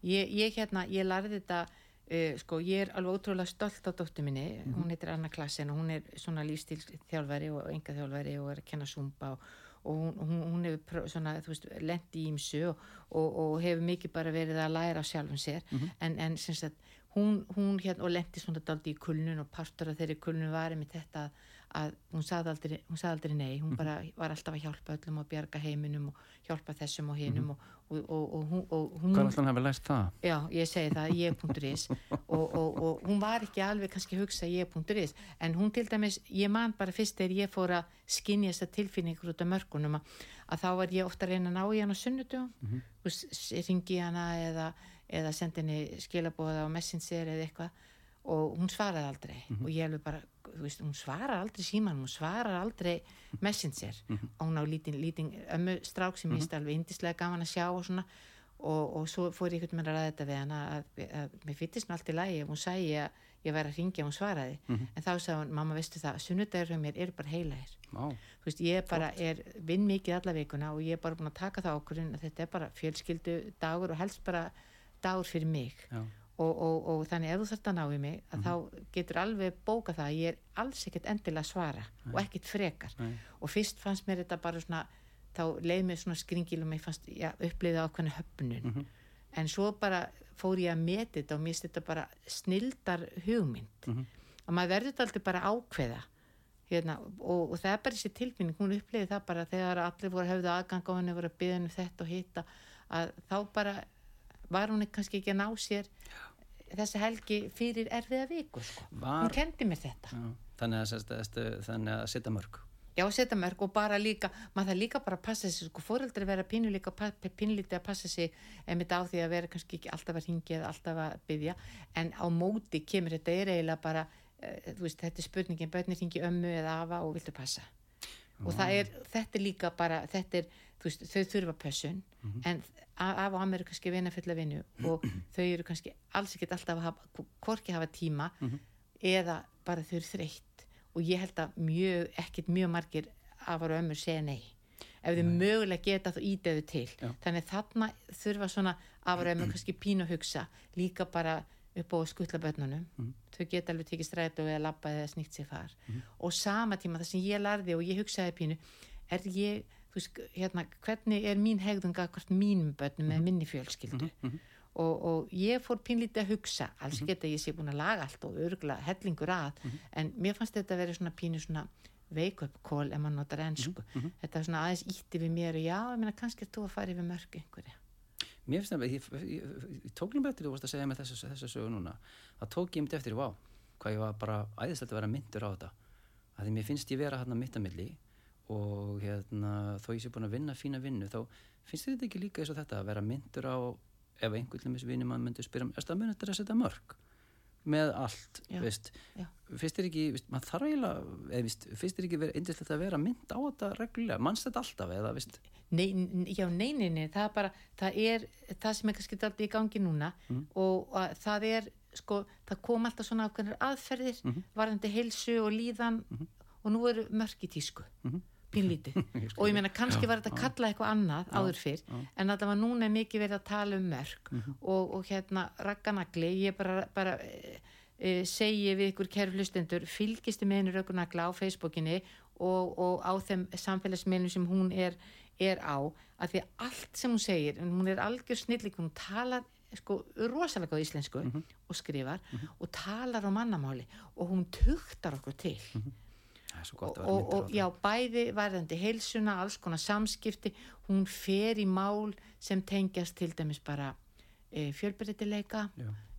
ég, ég hérna, ég lærði þetta uh, sko, ég er alveg ótrúlega stolt á dóttu minni, Mhm. hún heitir Anna Klassen og hún er svona lífstílþjálfari og enga þjálfari og er að kenna sumba og, og hún, hún, hún hefur svona, þú veist, lendi í ímsu og, og, og hefur mikið bara verið að læra á sjálfum sér. En, en sem sagt, hún, hún hérna og lendi svona daldi í kulnun og partur af þeirri kulnun var með þetta að, að hún sagði aldrei, hún sagði aldrei nei. Hún bara var alltaf að hjálpa öllum og bjarga heiminum og hjálpa þessum og hinum og, og, og, og, hún- og hún hvað er alltaf hann hefur lært það? Já, ég segi það, ég.is *laughs* og, og, og hún var ekki alveg kannski að hugsa ég.is en hún til dæmis, ég man bara fyrst þegar ég fór að skinja þessa tilfinningur út af mörgunum að, að þá var ég ofta að reyna að ná í hana á sunnudum mm -hmm. ringi hana eða, eða sendi henni skilabóða á messenger eða eitthvað og hún svaraði aldrei. Og ég alveg bara, þú veist, hún svarar aldrei síman, hún svarar aldrei messenger. Og hún á lítin, lítin ömmu strák sem ég alveg indislega gaman að sjá og svona. Og, og svo fór ég einhvern veginn að ræða þetta við hana að, að, að mér fyttist nú allt í lagi ef hún sæi að ég væri að ringja og hún svaraði. En þá sagði hún, mamma veistu það sunnudagur hjá mér eru bara heilægir Má, þú veist, ég bara er vinn mikið alla vikuna og ég er bara búin að taka það ákvörðun að þetta er bara fjölskyldu dagur og helst bara dagur fyrir mig. Og, og, og þannig ef þú þarft að ná í mig að þá getur alveg bóka það að ég er alls ekkert endilega að svara og ekkert frekar. Nei. og fyrst fannst mér þetta bara svona þá leið mér svona skringil og mér fannst já, upplýða ákveðna höfnun. En svo bara fór ég að meti þetta og mér þetta bara snildar hugmynd. Og maður verður þetta aldrei bara að ákveða. Hérna, og, og það er bara þessi tilfinning hún upplýði það bara þegar allir voru höfðu aðgang á henni voru að byggja henni þetta og hitta að þá bara var hún kannski ekki að ná sér þessi helgi fyrir erfiða viku sko. Var- hún kendi mér þetta. Já. þannig að, þannig að setja mörg. Já, setja mörg og bara líka maður það líka bara að passa sig, sko, fóreldri vera pínu líka pa- pínlítið að passa sig einmitt á því að vera kannski ekki alltaf að ringja eða alltaf að byggja, en á móti kemur þetta er eiginlega bara uh, veist, þetta er spurningin, börnir ringi ömmu eða afa og viltu passa? Og er, þetta er líka bara þetta er, veist, þau þurfa pössun en a- af og amma eru kannski vinna fulla vinnu *clears throat* og þau eru kannski alls ekkert alltaf að hafa, hvorki hafa tíma eða bara þau eru þreytt. Og ég held að mjög, ekkert mjög margir afar og ömmur segja nei. Ef þau mögulega geta þá ídöðu til. Já. þannig þarna þurfa svona afar og ömmur *clears throat* kannski pínu að hugsa líka bara upp á skutla börnunum. Þau geta alveg tekið strætó eða labba eða snýtt sér far og sama tíma það sem ég larði og ég hugsaði pínu er ég, veist, hérna hvernig er mín hegðunga hvort mínum börnum með minni fjölskyldu? Og, og ég fór pínlítið að hugsa alls geta ég sé búin að laga allt og örgla hellingur að en mér fannst þetta að vera svona pínu svona wake up call ef maður notar ennsku þetta var svona aðeins ítti við mér og já, ég meina kannski er þú að fara yfir mörg einhverja. Mér finnst það, ég, ég, ég, ég tók líka eftir þú varst að segja með þessu, þessu sögu núna. Það tók ég mitt eftir, vá, hvað ég var bara æðislegt að vera myndur á þetta. Að því mér finnst ég vera hérna mitt að milli og hérna, þó ég sé búin að vinna fína vinnu, þá finnst þetta ekki líka eins og þetta að vera myndur á ef einhvern veginn vinni mann myndi spyrja er það myndur að setja mörg með allt, Já, já. finnst þér ekki, veist, maður þarf eiginlega eða, veist, finnst þér ekki verið að vera mynd á þetta reglulega, mannst þetta alltaf eða, Nei, já, nei, nei, nei, það er það er það sem er kannski alltaf í gangi núna og að, það er, sko, það kom alltaf svona ákveðnar aðferðir varðandi heilsu og líðan og nú eru mörk í tísku, pínlítið. *laughs* Og ég meina kannski var þetta að kalla eitthvað annað áður fyrr, en allavega núna er mikið verið að tala um mörk og, og hérna ragganagli, ég bara, bara e, e, segi við ykkur kæru hlustendur, fylgistu með henni ragganagla á Facebookinni og, og á þeim samfélagsmiðlum sem hún er, er á, að því allt sem hún segir, hún er algjör snillik hún talar sko rosalega á íslensku og skrifar og talar á mannamáli og hún tuktar okkur til Og, og, og já, bæði varðandi heilsuna, alls konar samskipti hún fer í mál sem tengjast til dæmis bara e, fjölbreytileika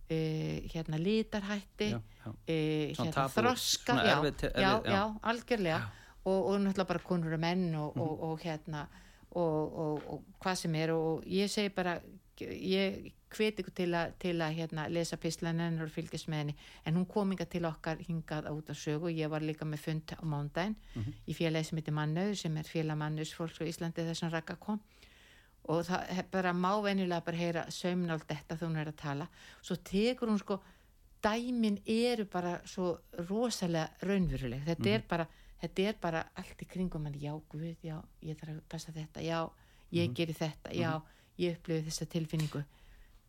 e, hérna litarhætti Já, já. e, hérna tabú, þroska já, erfið erfið- já. algjörlega og, og náttúrulega bara konur og menn og, og, Mhm. og hérna og, og, og hvað sem er og ég segi bara ég hveti ykkur til að, til að hérna, lesa pislan hennar og fylgjast með henni. En hún kom inga til okkar hingað út á sögu. Og ég var líka með fund á mándaginn Mhm. í félagi sem heitir Mannöður sem er félag Mannöðs fólks á Íslandi þessum rakka kom. Og það er bara má venjulega bara heyra saumnáld þetta þegar hún er að tala. Svo tekur hún sko dæmin eru bara svo rosalega raunveruleg. Þetta er bara þetta er bara allt í kringum mann. Já, guð, já, ég þarf að passa þetta. Já, ég geri þetta, já ég upplifi þessa tilfinningu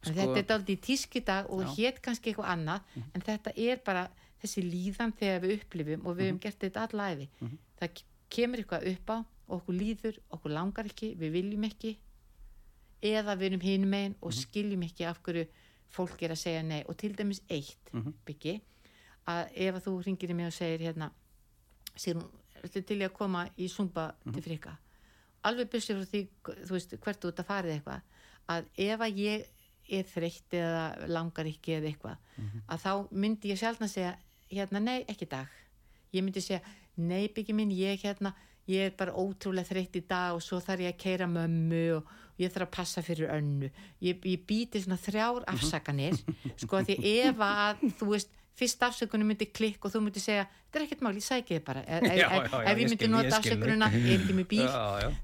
Sko- þetta er í tíski dag og hétt kannski eitthvað annað en þetta er bara þessi líðan þegar við upplifum og við hefum gert þetta allæfi það ke- kemur eitthvað upp á og okkur líður, okkur langar ekki við viljum ekki eða við erum hinum megin og skiljum ekki af hverju fólk er að segja nei. Og til dæmis eitt byggi að ef að þú ringir í mig og segir hérna sér hún, til í að koma í zumba til frika alveg byrstu frá því, þú veist, hvert þú ert að farið eitthvað, að ef að ég er þreytt eða langar ekki eða eitthvað, að þá myndi ég sjálfna segja, hérna, nei, ekki dag. Ég myndi segja, nei byggi minn ég hérna, ég er bara ótrúlega þreytt í dag og svo þarf ég að keira mömmu og ég þarf að passa fyrir önnu. Ég, ég býti svona þrjár afsakanir *laughs* sko því ef að þú veist, fyrst afsökunum myndi klikk og þú myndi segja, þetta er ekkert mál, ég sæki þið bara. Ef, Já, já, já, ef ég myndi skil, nota afsökununa er ekki með bíl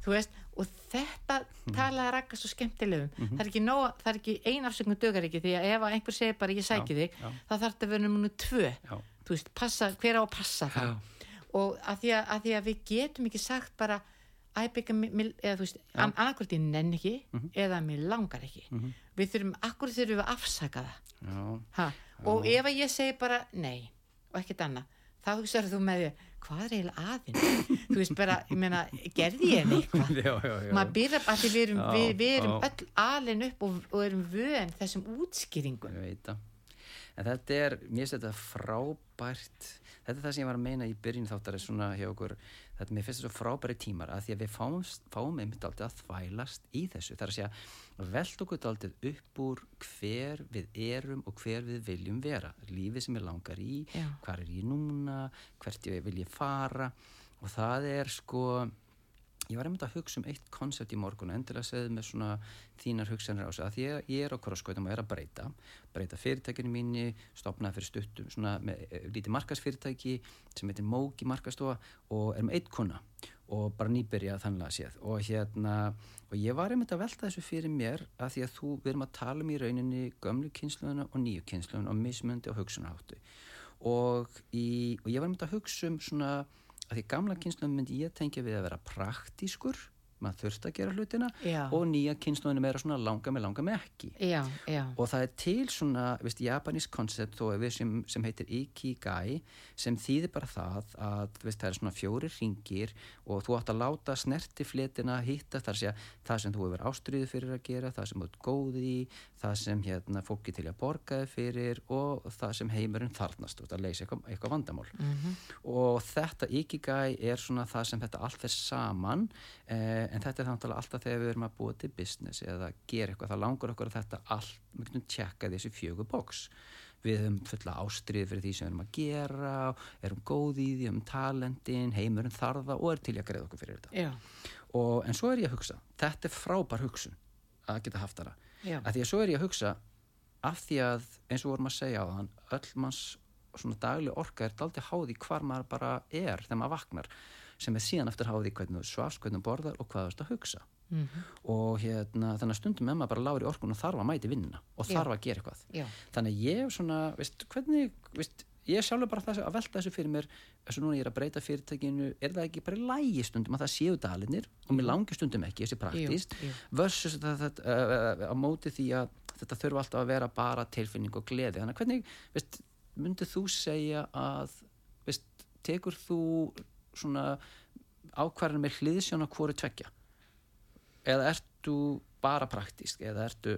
þú veist, og þetta talaði rakka svo skemmtilegum. Það er ekki nóg, það er ekki ein afsökun dögar ekki því að ef að einhver segir bara ég sæki Já, þig já. þá þarf þetta að vera nummer tvö. Já. veist, passa, hver á að passa það? Og að því að, að því að við getum ekki sagt bara æbyggja, eða þú veist, an, annarkvort ég nenn ekki eða mér langar ekki. Við þurfum, akkur þurfum við að afsaka það? Já. ha? og ef að ég segi bara nei og ekkert annað þá hugsaður þú með því, hvað er eiginlega aðinn þú veist bara, ég meina, gerði ég eitthvað? *laughs* Maður byrja að því við erum, Já, við, við erum öll alin upp og, og erum vön þessum útskýringum. Ég veit það. En þetta er, mér finnst þetta frábært, þetta er það sem ég var að meina í byrjun þáttar er svona hjá okkur, þetta mér finnst þetta svo frábæri tímar að því að við fáum, fáum einmitt aldrei að þvælast í þessu. Það er að segja, velt okkur aldrei upp úr hver við erum og hver við viljum vera. Lífið sem ég langar í, Já. hvar er ég núna, hvert ég vil ég fara og það er sko, ég var einmitt að hugsa um eitt koncept í morgun og endilega segðu með svona þínar hugsanir á sig að að ég er á korskóitum og er að breyta breyta fyrirtækinu mínu stopnaði fyrir stuttum svona með e, lítið markasfyrirtæki sem heitir Móki markastofa og er með eitt kuna og bara nýbyrjað þannig að séð. Og hérna og ég var einmitt að velta þessu fyrir mér að því að þú, við erum að tala um í rauninni gömlu kynsluðuna og nýju kynsluðuna og mismundi og hugsunaháttu og, í, og ég var einmitt að hugsa um svona að því gamla kynsluðum myndi ég tengja við að vera praktískur maður þurft að gera hlutina Já. og nýja kynsluðinu meira svona langa með langa með ekki já, já, og það er til svona, veist, japanísk koncept þó við sem, sem heitir Ikigai sem þýðir bara það að veist, það er svona fjóri ringir og þú átt að láta snerti fletina hitta þar að það sem þú hefur ástriðu fyrir að gera, það sem þú ert góð í það sem hérna fólki til að borga þig fyrir og það sem heimurinn þarnast út að leysa eitthvað, eitthvað vandamál. Og þetta Ikigai er svona það sem þetta allt er saman eh, en þetta er þannig alltaf þegar við erum að búa til business eða gera eitthvað, það langar okkur að þetta allt, við getum tjekka þessi fjögur boks við höfum fulla ástrið fyrir því sem við erum að gera erum góð í því, um talentin heimurinn þarða og er til að greiða okkur fyrir þetta. Og, en svo er ég að hugsa þetta er frábær hugsun að geta haft hana Já. að því að svo er ég að hugsa af því að eins og vorum að segja á þann öll manns svona dagleg orka er daldið háði hvar maður bara er þegar maður vaknar sem er síðan eftir háði hvernig þú svafst, hvernig þú borðar og hvað þú ert að hugsa Mhm. og hérna þannig að stundum með maður bara lágur í orkun og þarf að mæti vinnuna og Já. þarf að gera eitthvað Já. þannig að ég svona, veist, hvernig veist, ég er sjálfur bara að velta þessu fyrir mér þess að núna ég er að breyta fyrirtækinu er það ekki bara lægi stundum að það séu dalinir og mér langi stundum ekki þessi praktist versus þetta, þetta, uh, á móti því að þetta þurfa alltaf að vera bara tilfinning og gleði. Þannig að hvernig, veist, myndið þú segja að veist, tekur þú svona ákvarðan með hliðsjón á hvori tvekja eða ertu bara praktísk eða ertu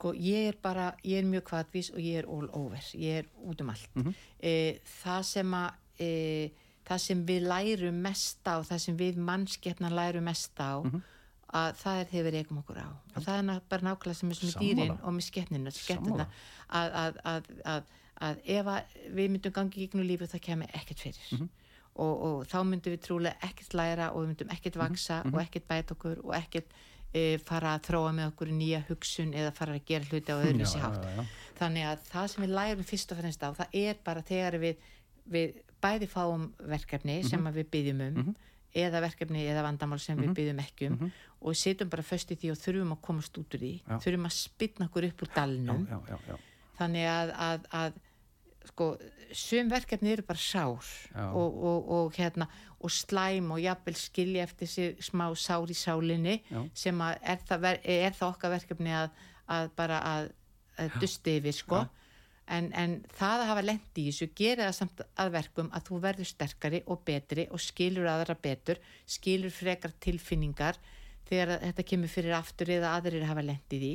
sko ég er bara, ég er mjög kvatvís og ég er all over, ég er út um allt Mhm. e, það sem að e, það sem við lærum mest á, það sem við mannskeppna lærum mest á Mhm. að það er þegar við reikum okkur á og það er bara nákvæmlega sem er Sammála. dýrin og með skeppnina að, að, að, að, að ef að við myndum gangi í gegnum lífi það kemur ekkert fyrir Mhm. og, og þá myndum við trúlega ekkert læra og við myndum ekkert Mhm. vaksa og ekkert bæta okkur og ekkert fara að þróa með okkur nýja hugsun eða fara að gera hluti á öðru sér hátt. þannig að það sem við lærum fyrst og fremst á það er bara þegar við, við bæði fáum verkefni sem að við byggjum um eða verkefni eða vandamál sem við byggjum ekki um og setjum bara föst í því og þurfum að komast út úr því. Já. þurfum að spilna okkur upp úr dalnum. Já, já. þannig að, að, að sko, sum verkefni eru bara sár og, og, og hérna og slæm og jafnvel skilja eftir sig smá sár í sálinni Já. sem að er það, ver, er það okkar verkefni að, að bara að, að dusti yfir sko. En, en það að hafa lendi í þessu gerir það samt að verkum að þú verður sterkari og betri og skilur aðra betur skilur frekar tilfinningar þegar þetta kemur fyrir aftur eða aðrir hafa lendið í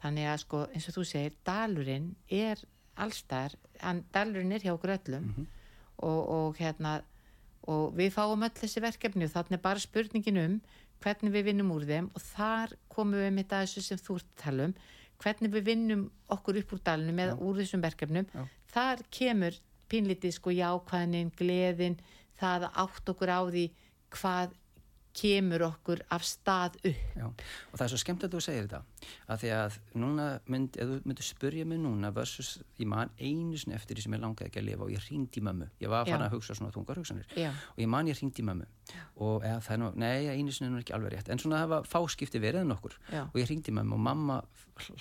þannig að sko eins og þú segir dalurinn er allstar hann, dalurinn er hjá okkur öllum og, og hérna og við fáum öll þessi verkefni og þannig er bara spurningin um hvernig við vinnum úr þeim og þar komum við með þessu sem þú ert að tala um hvernig við vinnum okkur upp úr dalunum eða úr þessum verkefnum. Já. þar kemur pínlítið sko jákvæðnin, gleðin það að átt okkur á því hvað kemur okkur af stað upp. Já, og það er svo skemmt að þú segir þetta að því að núna mynd, ef þú myndir spurja mig núna versus ég man einu sinni eftir því sem ég langaði ekki að lifa og ég hringdi í mömmu, ég var fann Já. að hugsa svona þungar hugsanir. Já. og ég man ég hringdi í mömmu. Og eða, það er nú, nei, einu sinni er nú ekki alveg rétt en svona það var fáskipti verið en okkur. Já. og ég hringdi í mömmu og mamma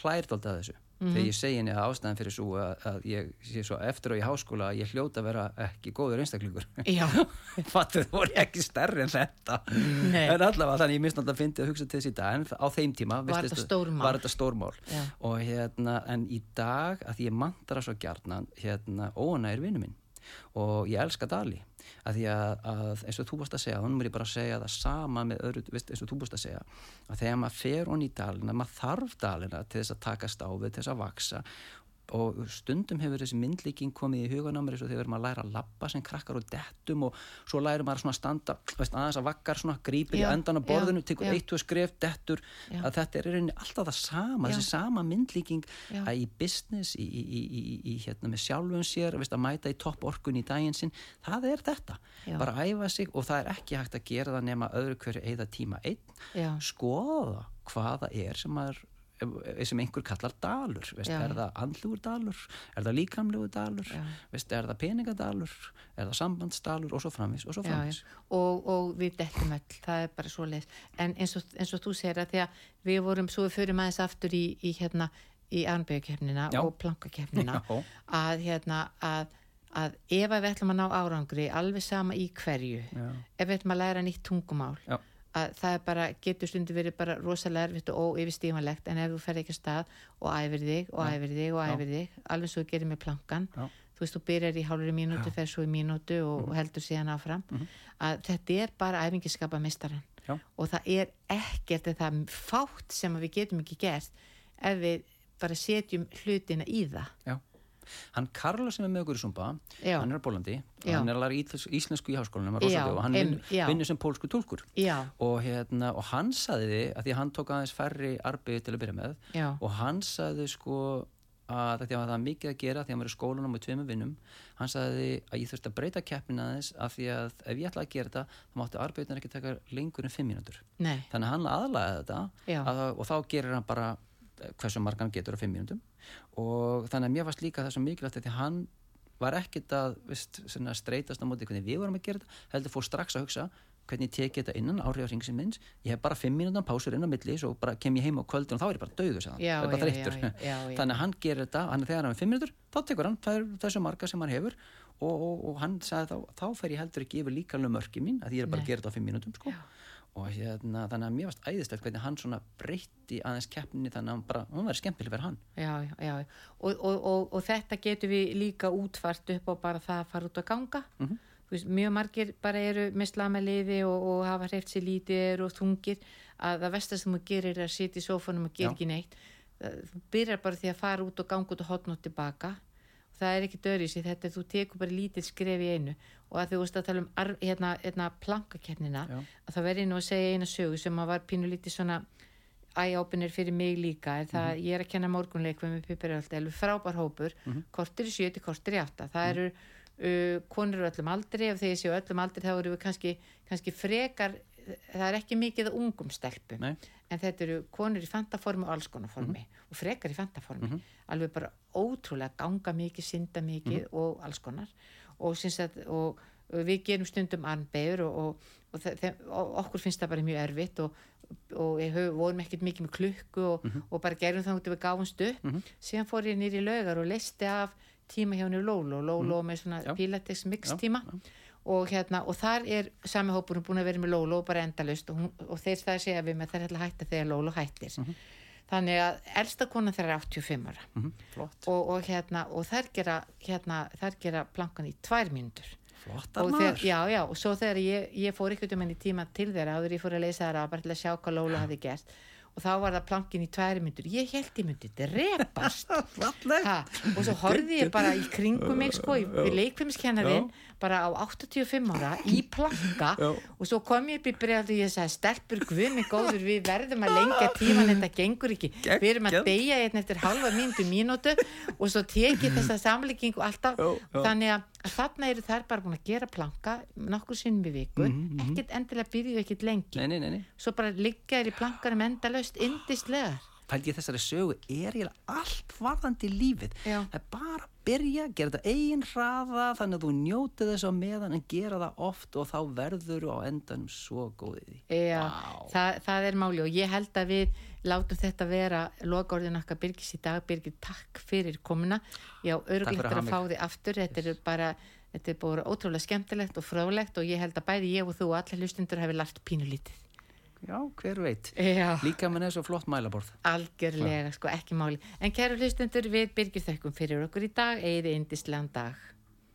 hlært alltaf þessu þegar ég segi henni að ástæðan fyrir svo að, að ég sé svo eftir og í háskóla að ég hljóta að vera ekki góður einstaklingur Já. *laughs* fattu þú voru ekki stærri en þetta Nei. en allavega þannig ég náttúrulega að fyndi að hugsa til þessi dag en á þeim tíma Var þetta stórmál? var þetta stórmál Já. og hérna en í dag að ég mantara svo gjarnan hérna óana er vinnu minn og ég elska Dali að því að, að eins og þú búst að segja þá er ég bara að segja það sama með öðru veist, eins og þú búst að segja að þegar maður fer hon í Dalina maður þarf Dalina til þess að takast á við til þess að vaksa og stundum hefur þessi myndlíking komið í hugan á mér eins og þegar maður læra að labba sem krakkar og dettum og svo læri maður svona að standa veist, aðeins að vakkar svona, grípir í Já, endan á borðinu, tekur eitt og skref, dettur Já. að þetta er í rauninni alltaf það sama, Já. þessi sama myndlíking að í business, í, í, í, í, í hérna með sjálfum sér, veist, að mæta í topp orkun í daginn sinn, það er þetta. Bara æfa sig og það er ekki hægt að gera það nema öðru hverju eða tíma einn. Skoða hvað það er sem maður sem einhver kallar dalur veist, Já, er já. það andlugur dalur, er það líkamlugur dalur Já. veist, er það peningadalur er það sambandsdalur og svo framvis og svo já, framvis já. Og, og við dettum öll, það er bara svo leið en eins og, eins og þú segir að því að við vorum svo við förum aðeins aftur í, í hérna í arnbyggjukefnina Já. og plankakefnina Já. að hérna að, að ef að við ætlum að ná árangri alveg sama í hverju Já. ef við ætlum að læra nýtt tungumál Já. Að það bara, getur stundu verið bara rosalega erfitt og óyfirstímanlegt en ef þú fer ekki að stað og æfir þig og æfir þig og æfir þig alveg svo þú gerir með plankan Já. þú veist, þú byrjar í hálfur mínútu, fer svo í mínútu og, og heldur síðan áfram að þetta er bara æfingiskapa mistaran og það er ekkert eða það er fátt sem við getum ekki gert ef við bara setjum hlutina í það. Já. Hann Karla sem er með okkur í Sumba, Já. hann er á Bólandi og hann er að læra íslensk, íslensku í háskólanum og hann vinnur sem pólsku tólkur og, hérna, og hann saði því að því hann tók aðeins færri arbið til að byrja með Já. og hann saði sko að það var mikið að gera því að hann var í skólanum með tveimur vinnum hann sagði að ég þurfti að breyta keppnin aðeins af því að ef ég ætla að gera þetta þá máttu arbeidin ekki taka lengur en fimm mínútur. Þannig að hann aðlaði þetta að, og þá gerir hann bara hversu margan getur á fimm mínútum. Og þannig að mér varst líka það svo mikilvægt að því að hann var ekkit að veist, streytast á móti hvernig við vorum að gera þetta heldur fór strax að hugsa hvernig ég teki þetta innan áhrif á ringsinn minns. Ég hef bara fimm mínútan pásur inn á milli svo bara kem ég heim á kvöldin og þá er ég bara döðu Já, það bara já, þreyttur. já, já, já. þannig að hann gerir þetta hann er þegar hann er fimm mínútur þá tekur hann það þessu marga sem hann hefur. Og, og, og hann sagði þá þá fer ég heldur ekki yfir líkalum mörki mín að ég er bara að gera þetta á fimm mínútum sko. Og hérna, þannig að mér varst æðislegt hvernig hann svona breytti aðeins keppninni þannig að hann bara, hún verður skemmtileg fyrir hann Já, já, já. Og, og, og, og þetta getur við líka útfart upp á bara það að fara út að ganga. Mhm. Þú veist, mjög margir bara eru með slamaliði og, og hafa hreift sér lítið og þungir að það vestast sem þú gerir er að sitja í sófanum og gera ekki neitt. Þú byrjar bara því að fara út og ganga út og hotna og tilbaka það er ekki dörjus í þetta þú tekur bara lítið skref í einu. Og að þú veist að tala um ar, hérna, hérna plankakernina að það verði nú að segja eina sögu sem að var pínu lítið svona æjápinir fyrir mig líka. En það Mhm. ég er að kenna morgunleikvum með Pipiröld alveg frábær hópur, Mhm. kortir í sjö til kortir í átta. Það eru uh, konur á öllum aldri ef ég séu öllum aldri þá eru við kannski, kannski frekar það er ekki mikið ungum stelpum Nei. en þetta eru konur í fantaformi og alls konar formi Mhm. og frekar í fantaformi alveg bara ótrúlega ganga mikið, synda mikið Mhm. og alls konar og, að, og, og við gerum stundum armbegur og, og, okkur finnst það bara mjög erfitt og, og við vorum ekkert mikið með klukku og, Mhm. og bara gerum það út við gáfumst upp síðan fór ég nýri laugar og listi af tíma hjá henni Lólo, Lólo með svona Mhm. Já. Pilates mix Já, tíma og hérna, og þar er sami hópurinn búin að vera með Lólo bara endalust og, hún, og þeir það segja við með þær ætla að hætta þegar Lólo hættir. Þannig að elsta konan þeirra er 85 ára. Mhm, Flott. og, og hérna, og þær gera hérna, þær gera plankan í tvær mínútur. Flottar og maður. já, já, og svo þegar ég, ég fór ykkur um henni tíma til þeirra áður ég fór að leysa þeirra bara til að sjá hvað Lóla hafi gert og þá var það plankin í tvær myndur ég held ég myndi drepast. *laughs* Ha, og svo horfði ég bara í kringum mig sko, við leikfimskennarinn bara á 85 ára í planka Já. og svo kom ég upp í bregð og ég sagði stelpur guðmi góður við verðum að lengja tíman þetta gengur ekki, við erum að deyja einn eftir halva mínútu mínútu. Og svo tekið þessa samlíkingu alltaf Já, já. þannig að þarna eru þær bara búin að gera planka nokkur sinnum í viku ekkert endilega byrjuðu ekkert lengi Nei, nei, nei, nei. svo bara liggja þær í plankarum endalaust indislegar Pældi ég þessari sögu er ég allt varðandi lífið. Já. Það er bara byrja, gera þetta eigin hraða þannig að þú njóti þess á meðan en gera það oft og þá verður á endanum svo góðið. Já, það, það er máli og ég held að við látum þetta vera lokaorðin okkar Birgis í dag. Birgir, takk fyrir komuna. Já, örglegt að að fá þig aftur. Þetta er bara, þetta er bara ótrúlega skemmtilegt og fróðlegt og ég held að bæði ég og þú og allir hlustundur hefur lært pínulítið Já, hver veit. Já, Líka með þessu flott mælaborð. algjörlega, sko, ekki máli. En kæru hlustundur, við Birgir þökkum fyrir okkur í dag, eigið indislegan dag